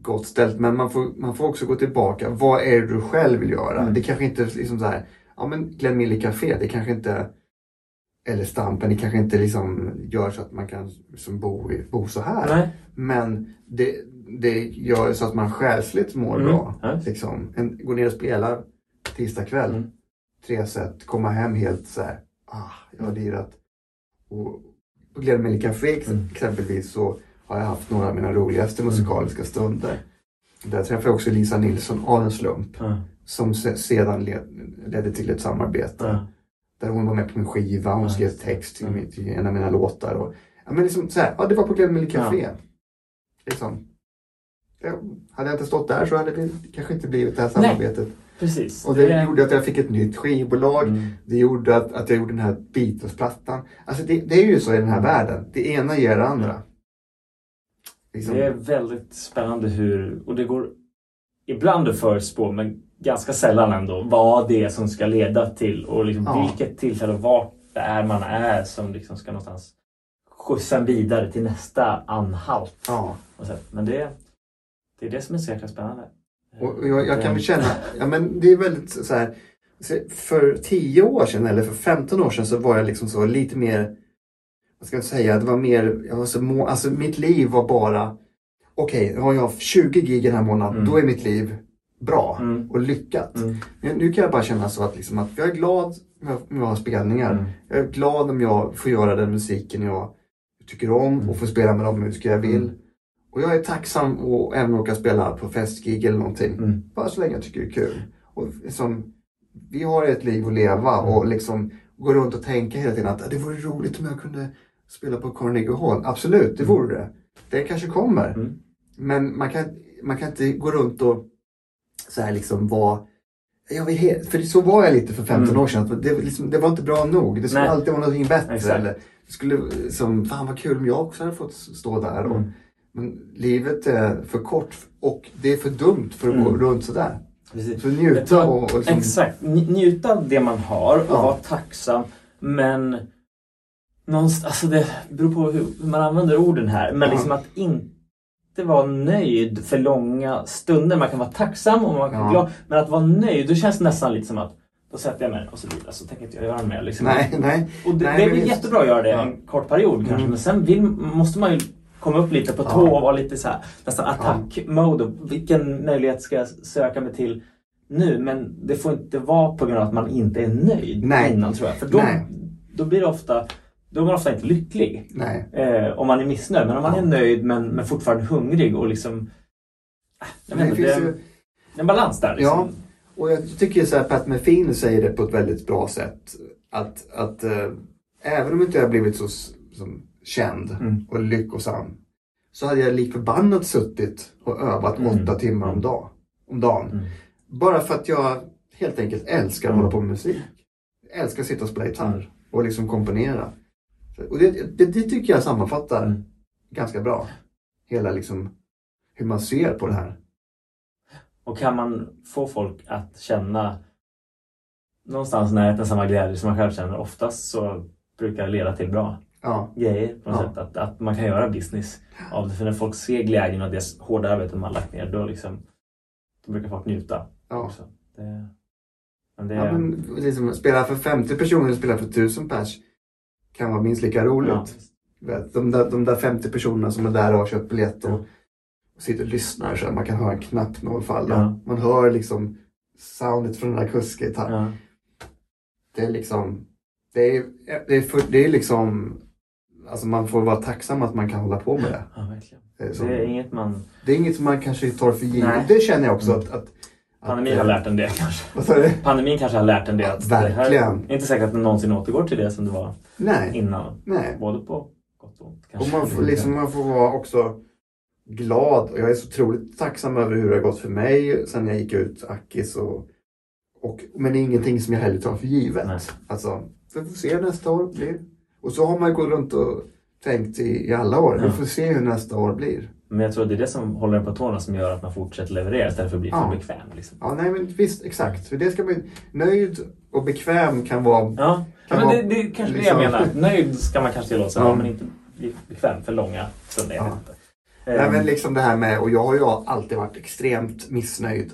gott ställt. Men man får, man får också gå tillbaka. Vad är det du själv vill göra? Mm. Det kanske inte liksom så här, ja men Glenn Mille Café, det kanske inte eller Stampen, det kanske inte liksom gör så att man kan liksom bo, bo så här. nej. Men det, det gör så att man själsligt mår Mm. bra. Ja. Liksom. En, gå ner och spela tisdag kväll, Mm. Tre set, komma hem helt så här. Ah, jag har lirat. Och på Glenn Café Mm. exempelvis så har jag haft några av mina roligaste musikaliska stunder. Där träffade jag också Lisa Nilsson av en slump. Ja. Som se, sedan led, ledde till ett samarbete. Ja. Där hon var med på min skiva, hon skrev text till, min- till en av mina låtar. Och, ja, men liksom så här, ja, det var på Glenn Café. Liksom. Ja, hade jag inte stått där så hade det kanske inte blivit det här Nej. Precis. Och det gjorde att jag fick ett nytt skivbolag. Mm. Det gjorde att, att jag gjorde den här Beatles-plattan. Alltså det, det är ju så i den här världen. Det ena ger det andra. Liksom. Det är väldigt spännande hur, och det går ibland att förutspå, men ganska sällan ändå, vad det är som ska leda till och liksom Ja. vilket tillfälle och vart det är man är som liksom ska någonstans skjutsa en vidare till nästa anhalt. Ja. Men det, det är det som är så jäkla spännande. Och jag, jag kan väl känna, ja men det är väldigt så här. För 10 år sedan eller för 15 år sedan så var jag liksom så lite mer, vad ska jag säga, det var mer, jag var så må, alltså mitt liv var bara, okej, har jag 20 gig den här månaden, Mm. då är mitt liv bra Mm. och lyckat. Mm. Men nu kan jag bara känna så att, liksom, att jag är glad om jag, om jag har spelningar. Mm. Jag är glad om jag får göra den musiken jag tycker om och får spela med de musiker jag vill. Mm. Och jag är tacksam och även åka spela på festgig eller någonting. Mm. Bara så länge jag tycker det är kul. Och liksom, vi har ett liv att leva och liksom gå runt och tänka hela tiden att "Ah, det vore roligt om jag kunde spela på Carnegie Hall. Absolut, det vore det. Det kanske kommer. Mm. Men man kan, man kan inte gå runt och så här liksom vara jag vill för så var jag lite för 15 Mm. år sedan. Det, liksom, det var inte bra nog. Det skulle Nej. alltid vara någonting bättre. Exakt. Eller, det skulle, som, fan vad kul om jag också hade fått stå där. Och, Mm. Men livet är för kort och det är för dumt för att Mm. gå runt sådär. Precis. Så njuta och, och liksom, Exakt. Nj- Njuta av det man har och Ja. vara tacksam. Men någonstans, alltså det beror på hur man använder orden här. Men Ja. liksom att inte vara nöjd för långa stunder. Man kan vara tacksam och man kan vara Ja. glad. Men att vara nöjd, då känns det nästan lite som att då sätter jag mig och så vidare. Så tänker inte jag göra mer. Liksom. nej, nej. Och det, Nej, det är väl jättebra att göra det en kort period kanske. Mm. Men sen vill, måste man ju komma upp lite på tå och vara lite så här, nästan attack-mode. Vilken möjlighet ska jag söka mig till nu? Men det får inte vara på grund av att man inte är nöjd Nej. innan tror jag. För då, Nej. då blir det ofta då är man ofta inte lycklig. Eh, om man är missnöjd. Men om man är nöjd men, men fortfarande hungrig och liksom... Ah, Jag vet Det inte, finns det, är ju- en- det är en balans där. Liksom. Ja. Och jag tycker så här, Pat Metheny säger det på ett väldigt bra sätt. Att, att eh, även om inte jag har blivit så som, känd Mm. och lyckosam så hade jag lik förbannat suttit och övat Mm. åtta timmar om, dag, om dagen. Mm. Bara för att jag helt enkelt älskar att Mm. hålla på med musik. Jag älskar att sitta och spela gitarr och liksom komponera. Och det, det, det tycker jag sammanfattar Mm. ganska bra. Hela liksom hur man ser på det här. Och kan man få folk att känna någonstans närheten samma glädje som man själv känner oftast så brukar det leda till bra Ja, grejer på något Ja. sätt. Att, att man kan göra business av det. För när folk ser glädjen och det hårda arbetet man lagt ner då, liksom, då brukar folk njuta. ja. Det, men det, Ja, men liksom, spela för 50 personer eller spela för 1000 pers kan vara minst lika roligt. ja, de, där, de där 50 personerna som är där och har köpt biljett och, och sitter och lyssnar så man kan höra en knappnål falla. Ja. Man hör liksom soundet från den där kuskgitarren. ja. Det är liksom, det är, det är, för, det är liksom, alltså man får vara tacksam att man kan hålla på med det. ja, verkligen. Det är, som, Det är inget man... det är inget som man kanske tar för givet. Det känner jag också Mm. att, att Pandemin att, har eh, lärt en det kanske. Pandemin kanske har lärt en det. Att Verkligen. Det här, är inte säkert att det någonsin återgår till det som det var Nej, innan. nej. Både på gott och ont. Och kanske. man får, liksom, man får vara också glad. Och jag är så otroligt tacksam över hur det har gått för mig sen jag gick ut Akis. Och, och, men det är ingenting som jag heller tar för givet. Nej. Alltså, vi får se nästa år blir. Och så har man gått runt och tänkt i, i alla år. Vi Ja. får se hur nästa år blir. Men jag tror det är det som håller en på tårna som gör att man fortsätter leverera istället för att bli Ja. för bekväm. Liksom. Ja, nej men visst, exakt. För det ska bli nöjd och bekväm kan vara... Ja, ja Kan men vara det, det kanske liksom- det jag menar. Nöjd ska man kanske tillåta sig Ja. men inte bli bekväm för långa stunder. Ja. Nej, Ehm, men liksom det här med, och jag har ju alltid varit extremt missnöjd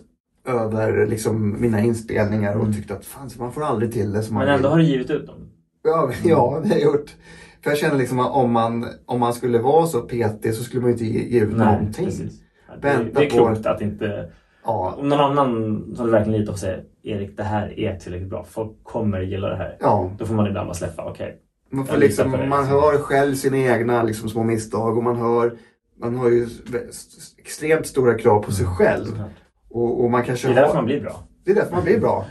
över liksom mina inspelningar och Mm. tyckt att fan, man får aldrig till det som man men ändå vill. har du givit ut dem. Ja, ja, det har jag gjort. För jag känner liksom att om man, om man skulle vara så petig så skulle man ju inte ge, ge ut någonting. precis. Det, Vänta det är på- klokt att inte... Ja, Om någon annan som du verkligen litar på säger Erik, det här är tillräckligt bra. Folk kommer gilla det här. ja. Då får man ibland bara släppa. Okej. Man, får litar på liksom, man liksom. hör själv sina egna liksom, små misstag och man hör man har ju extremt stora krav på sig själv. såklart. Och, och man kanske Mm. Det är därför har, man blir bra. det är därför man blir bra.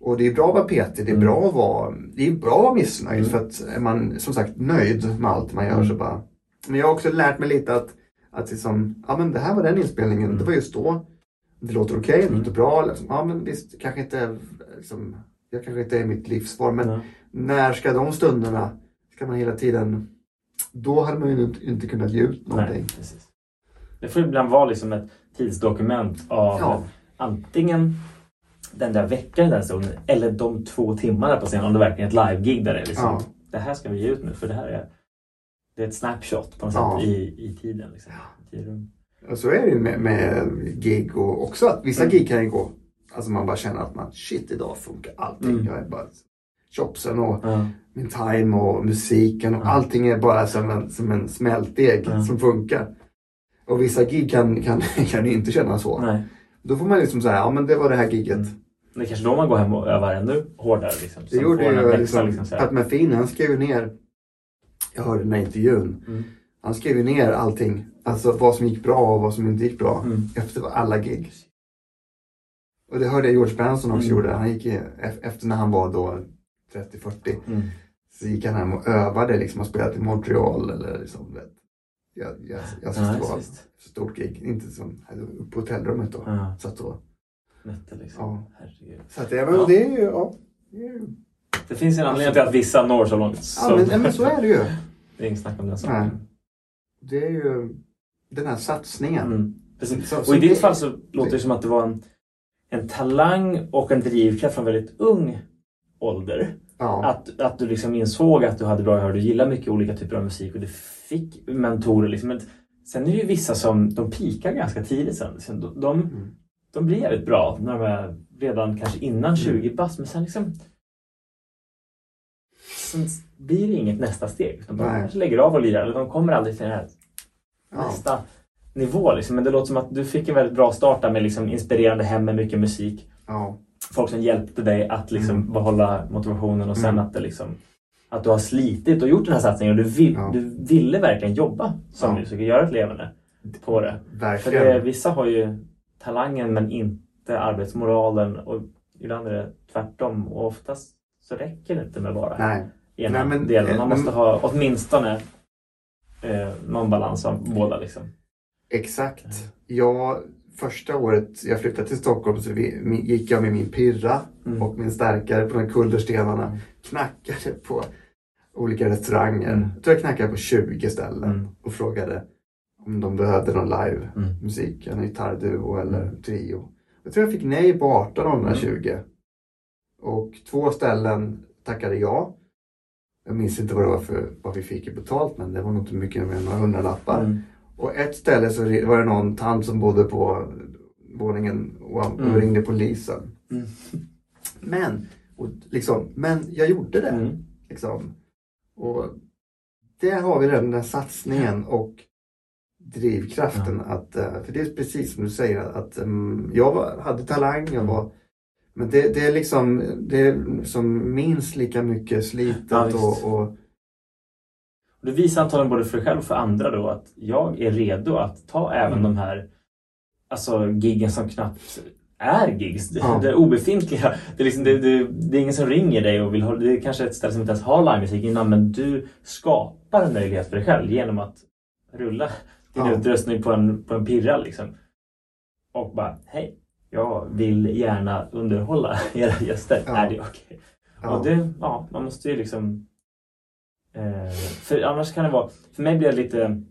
Och det är bra att vara petig, det är Mm. bra att vara, det är bra att vara missnöjd. Mm. För att är man som sagt nöjd med allt man gör Mm. så bara. Men jag har också lärt mig lite att, att liksom, ja men det här var den inspelningen, Mm. det var just då. Det låter okej, det Mm. låter bra. Liksom. Ja men visst, kanske inte, liksom, jag kanske inte är mitt livsvar men Ja. när ska de stunderna, ska man hela tiden, då hade man ju inte, inte kunnat ge ut någonting. Nej. Det får ibland vara liksom ett tidsdokument av Ja. antingen den där veckan, den stunden, eller de två timmarna på scenen om det verkligen är ett live-gig där det är liksom, Ja. det här ska vi ge ut nu för det här är, det är ett snapshot på något Ja. sätt i, i tiden. Liksom, i. Och så är det med, med gig och också att vissa Mm. gig kan ju gå, alltså man bara känner att man, shit idag funkar allting. Mm. Jag är bara chopsen och Ja. min time och musiken och Ja. allting är bara som en, som en smältdeg Ja. som funkar. Och vissa gig kan, kan, kan inte känna så. Nej. Då får man liksom säga, ja men det var det här giget. Mm. Det är kanske då man går hem och övar ännu hårdare. Liksom, Det gjorde ju växa, liksom, liksom, så här. Pat Metheny, han skrev ner, jag hörde den här intervjun, Mm. han skrev ner allting. Alltså vad som gick bra och vad som inte gick bra. Mm. Efter alla gig. Och det hörde jag George Benson också Mm. gjorde. Han gick efter när han var då 30-40 Mm. så gick han hem och övade liksom och spelade i Montreal eller liksom. vet, Jag, jag, jag Ja, det var visst. ett stort gig. Inte som uppe på hotellrummet då. Ja, Så att då. nätter liksom. Ja. Herregud. Så att det, men Ja. det är ju, ja. Det är Det finns en anledning till att vissa når så långt. ja som- men, nej, men så är det ju. Det är inget snack om den saken. Det är ju den här satsningen. Mm. Precis. Så- Och så i ditt det- fall så låter det som att det var en, en talang och en drivkraft från väldigt ung ålder. Ja. Att, att du liksom insåg att du hade bra gehör, du gillar mycket olika typer av musik och du fick mentorer. Liksom. Men sen är det ju vissa som de pikar ganska tidigt sen. De, de, Mm. de blir jävligt bra när de är redan kanske innan 20 bast men sen liksom Sen blir det inget nästa steg. De bara kanske lägger av och lirar eller de kommer aldrig till den här Ja. nästa nivå. Liksom. Men det låter som att du fick en väldigt bra start där med liksom inspirerande hem med mycket musik. Ja. Folk som hjälpte dig att liksom Mm. behålla motivationen och sen Mm. att det liksom att du har slitit och gjort den här satsningen och du, vill, Ja. du ville verkligen jobba som Ja. musiker, göra ett levande på det. För Verkligen. det, vissa har ju talangen men inte arbetsmoralen och ibland är det tvärtom och oftast så räcker det inte med bara Nej. ena Nej, men- delen. Man men- måste ha åtminstone eh, någon balans av båda liksom. Exakt. Jag, första året jag flyttade till Stockholm så gick jag med min pirra Mm. och min stärkare på de kullerstenarna. Mm. Knackade på olika restauranger. Mm. Jag tror jag knackade på 20 ställen Mm. och frågade om de behövde någon live Mm. musik, en gitarrduo eller trio. Jag tror jag fick nej på 18 av de där 20. Och två ställen tackade ja. Jag minns inte vad det var för vad vi fick betalt men det var nog inte mycket mer än några hundralappar. Och ett ställe så var det någon tant som bodde på våningen och, Mm. ringde polisen. Mm. Men, och liksom, men jag gjorde det. Mm. Liksom. Och där har vi den där satsningen och drivkraften. Att, eh, för det är precis som du säger att mm, jag var, hade talang, jag var men det, det är liksom det är som minst lika mycket slitet Ja, och, och Du visar antagligen både för dig själv och för andra då att jag är redo att ta även Mm. de här alltså giggen som knappt är gigs. Det, Ja. det är obefintliga. Det är, liksom, det, det, det är ingen som ringer dig och vill ha, det är kanske ett ställe som inte ens har livemusik innan men du skapar en möjlighet för dig själv genom att rulla din Ja. utrustning på en, på en pirra liksom. Och bara, hej, jag vill gärna underhålla era gäster. Ja. Är det okej? ja, Och det, ja, man måste ju liksom... Eh, för annars kan det vara... För mig blir det lite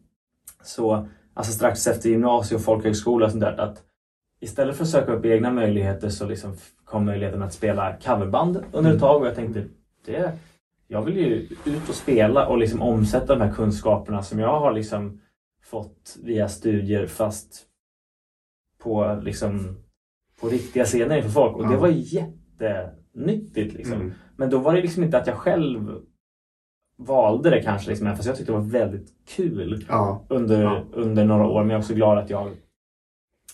så, alltså strax efter gymnasium och folkhögskola och sånt där, att istället för att söka upp egna möjligheter så liksom kom möjligheten att spela coverband under ett Mm. tag och jag tänkte, det, jag vill ju ut och spela och liksom omsätta de här kunskaperna som jag har liksom fått via studier fast på liksom på riktiga scener inför folk och det var jättenyttigt liksom. mm, Men då var det liksom inte att jag själv valde det kanske, liksom, fast jag tyckte det var väldigt kul ja, under, Ja. under några år. Men jag är också glad att jag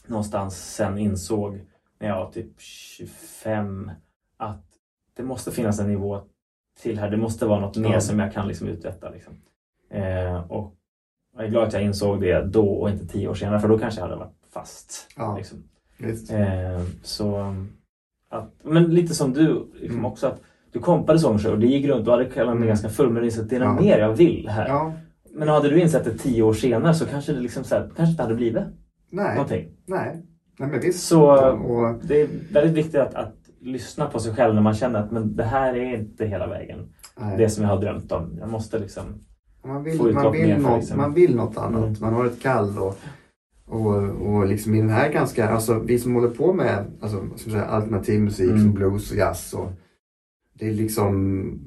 någonstans sen insåg när jag var typ 25 att det måste finnas en nivå till här. Det måste vara något mer Ja. som jag kan liksom uträtta. Liksom. Eh, och jag är glad att jag insåg det då och inte tio år senare för då kanske jag hade varit fast. Ja. Liksom. Eh, så att, men lite som du liksom Mm. också att du kompade sånger och det gick runt. Du hade kalendern Mm. ganska full men du insåg att det är Ja. mer jag vill här. Ja, Men hade du insett det tio år senare så kanske det liksom så här, kanske inte hade blivit nej, någonting. nej. Nej, men visst. Så Och, det är väldigt viktigt att, att lyssna på sig själv när man känner att men det här är inte hela vägen. nej. Det som jag har drömt om. Jag måste liksom... Man vill, Få man, vill något, liksom. man vill något annat. Mm. Man har ett kall och, och, och liksom i den här ganska, alltså vi som håller på med alltså, säga, alternativ musik Mm. som blues och jazz och det är liksom,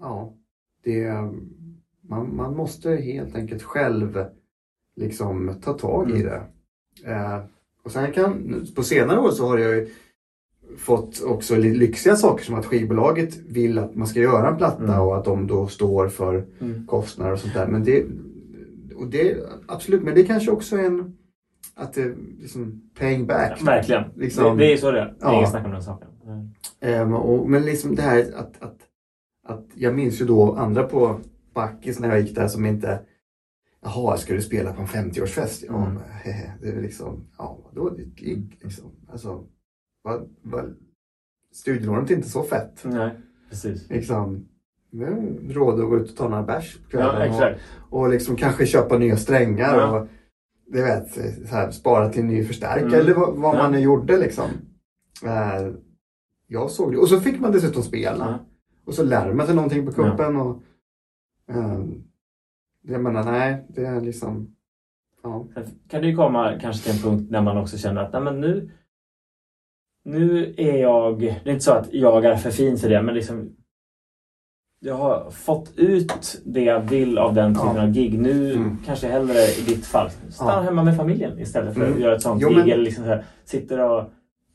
ja, det man, man måste helt enkelt själv liksom ta tag i Mm. det. Eh, och sen kan, på senare år så har jag ju fått också lyxiga saker som att skivbolaget vill att man ska göra en platta Mm. och att de då står för Mm. kostnader och sånt där. Men det, och det, absolut, men det kanske också är en, att det liksom paying back. Verkligen. Liksom- det, det är så det är. Det är Ja. inget snack om den saken. Mm. Och, men liksom det här att, att, att jag minns ju då andra på Backis när jag gick där som inte Jaha, ska du spela på en 50-årsfest? Ja, Mm. det är liksom, ja, då det ett gig liksom. Alltså, vad, vad, studielånet är inte så fett. Nej, precis. Liksom, råd att gå ut och ta några bärs på kvällen Ja, och, exakt. och liksom kanske köpa nya strängar Ja. och du vet, så här, spara till en ny förstärkare Mm. eller vad, vad Ja. man nu gjorde liksom. Eh, jag såg det. Och så fick man dessutom spela. Ja. Och så lär man sig någonting på kuppen. Och, eh, jag menar, nej, det är liksom... Ja. Kan det ju komma kanske till en punkt när man också känner att nej, men nu, nu är jag... Det är inte så att jag är för fin för det, men liksom jag har fått ut det jag vill av den typen Ja. av gig. Nu Mm. kanske hellre i ditt fall stanna Ja. hemma med familjen istället för att Mm. göra ett sånt Jo, gig. men- Eller liksom så här, sitter och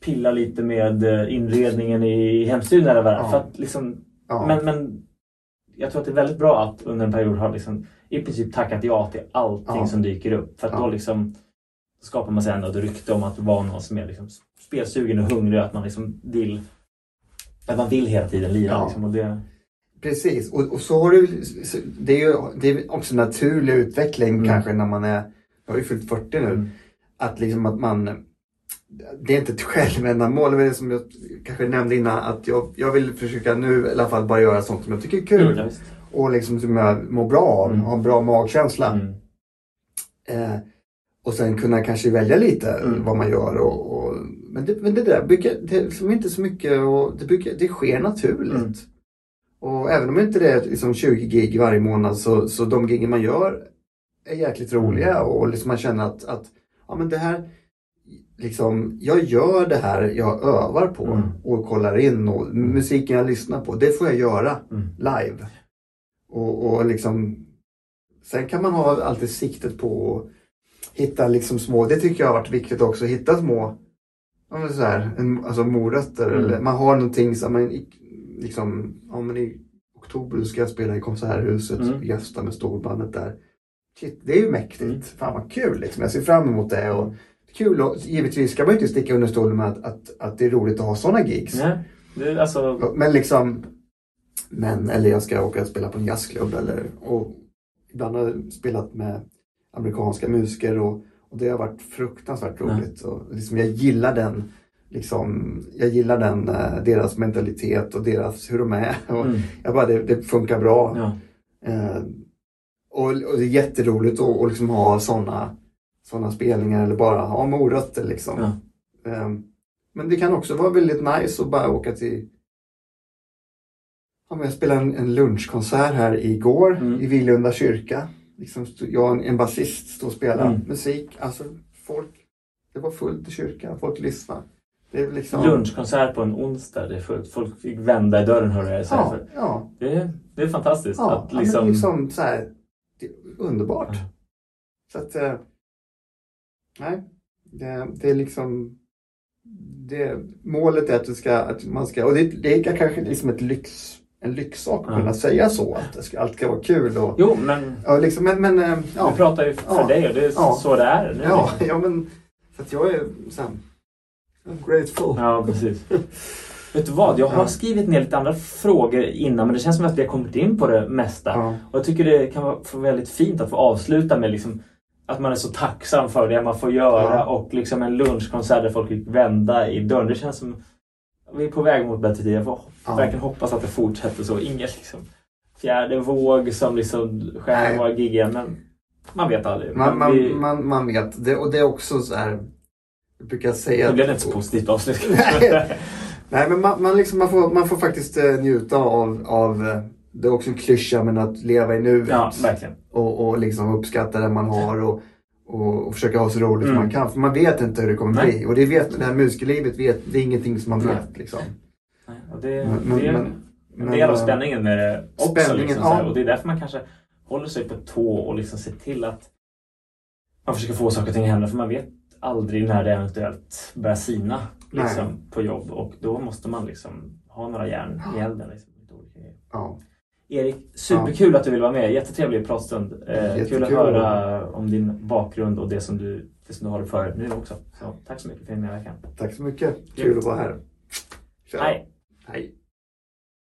pillar lite med eh, inredningen i hemstudion eller vad det är. Ja. För att liksom, Ja. men, men jag tror att det är väldigt bra att under en period ha liksom, i princip tackat ja till allting Ja. som dyker upp. För att då liksom skapar man sig ändå ett rykte om att vara någon som är liksom spelsugen och hungrig. Att man liksom vill att man vill hela tiden lira. Ja. Liksom, och det, Precis, och, och så har du det är ju det är också naturlig utveckling Mm. kanske när man är, jag har ju fyllt 40 nu, Mm. att liksom att man det är inte ett självändamål, det är som jag kanske nämnde innan, att jag, jag vill försöka nu i alla fall bara göra sånt som jag tycker är kul Mm, och liksom som jag mår bra av, Mm. har en bra magkänsla. Mm. Eh, och sen kunna kanske välja lite Mm. vad man gör. Och, och, men, det, men det där bygger, det är liksom inte så mycket och det, bygger, det sker naturligt. Mm. Och även om inte det är liksom 20 gig varje månad så, så de giggen man gör är jäkligt roliga Mm. och liksom man känner att, att ja, men det här liksom, jag gör det här jag övar på Mm. och kollar in och musiken jag lyssnar på, det får jag göra Mm. live. Och, och liksom, sen kan man ha alltid siktet på att hitta liksom små, det tycker jag har varit viktigt också, hitta små så här, en, alltså morötter Mm. eller man har någonting som man liksom, ja men i oktober ska jag spela i Konserthuset, Mm. gästa med storbandet där. Shit, det är ju mäktigt. Mm. Fan vad kul liksom. Jag ser fram emot det. Och kul och givetvis ska man ju inte sticka under stolen med att, att, att det är roligt att ha sådana gigs. Nej, det, alltså, Men liksom, men, eller jag ska åka och spela på en jazzklubb eller, och ibland har jag spelat med amerikanska musiker och, och det har varit fruktansvärt roligt. Och liksom jag gillar den, liksom, jag gillar den, eh, deras mentalitet och deras, hur de är. Och mm, jag bara, det, det funkar bra. ja. Eh, och, och det är jätteroligt att, att liksom ha sådana såna spelningar eller bara ha morötter liksom. Ja. Eh, men det kan också vara väldigt nice att bara åka till ja, Jag spelade en, en lunchkonsert här igår Mm. i Vilunda kyrka. Liksom, jag och en basist stod och spelade Mm. musik. Alltså folk, det var fullt i kyrkan, folk lyssnade. Det är liksom, Lunchkonsert på en onsdag. Det är fullt. Folk fick vända i dörren hörde jag. Ja, För ja, Det, är- det är fantastiskt. ja, att ja, men liksom, liksom så här, det är underbart. Ja. Så att, eh, nej, det, det är liksom, det, målet är att, det ska, att man ska, och det, det är kanske liksom ett lyx, en lyxsak att Ja. kunna säga så, att det ska, allt ska vara kul och, Jo, men ja, liksom, men, men eh, vi ja, pratar ju för Ja. dig och det är Ja. så det är nu. ja, ja, men Så att jag är så här, I'm grateful. Ja, precis. Vet du vad? Jag har skrivit ner lite andra frågor innan men det känns som att vi har kommit in på det mesta. Och jag tycker det kan vara väldigt fint att få avsluta med liksom att man är så tacksam för det man får göra Ja. och liksom en lunchkonsert där folk fick vända i dörren. Det känns som vi är på väg mot bättre tider. Jag får Ja. verkligen hoppas att det fortsätter så. Inget liksom fjärde våg som liksom skär våra gig igen. Men man vet aldrig. Man, Men vi, man, man, man vet. Det, och det är också så här. Jag brukar säga... det blev inte så positivt avslut. Nej. Nej, men man, man, liksom, man, får, man får faktiskt eh, njuta av, av eh, det är också en klyscha men att leva i nuet. ja, och, och liksom uppskatta det man har och, och, och försöka ha så roligt Mm. man kan. För man vet inte hur det kommer Nej. bli. Och det vet det här musikerlivet, vet, det är ingenting som man vet. Liksom. Nej, Och det, Men- men- det är men- en del av men, spänningen med det också. spänningen, liksom, ja. Och det är därför man kanske håller sig på tå och liksom ser till att man försöker få saker och ting att hända. För man vet aldrig när det eventuellt börjar sina liksom, på jobb. Och då måste man liksom ha några järn i elden. Liksom. Ja. Erik, superkul att du vill vara med. Jättetrevlig pratstund. Eh, kul att höra om din bakgrund och det som du, det som du har för nu också. Så, tack så mycket för din medverkan. Tack så mycket. Kul att vara här. Tja. Hej! Hej.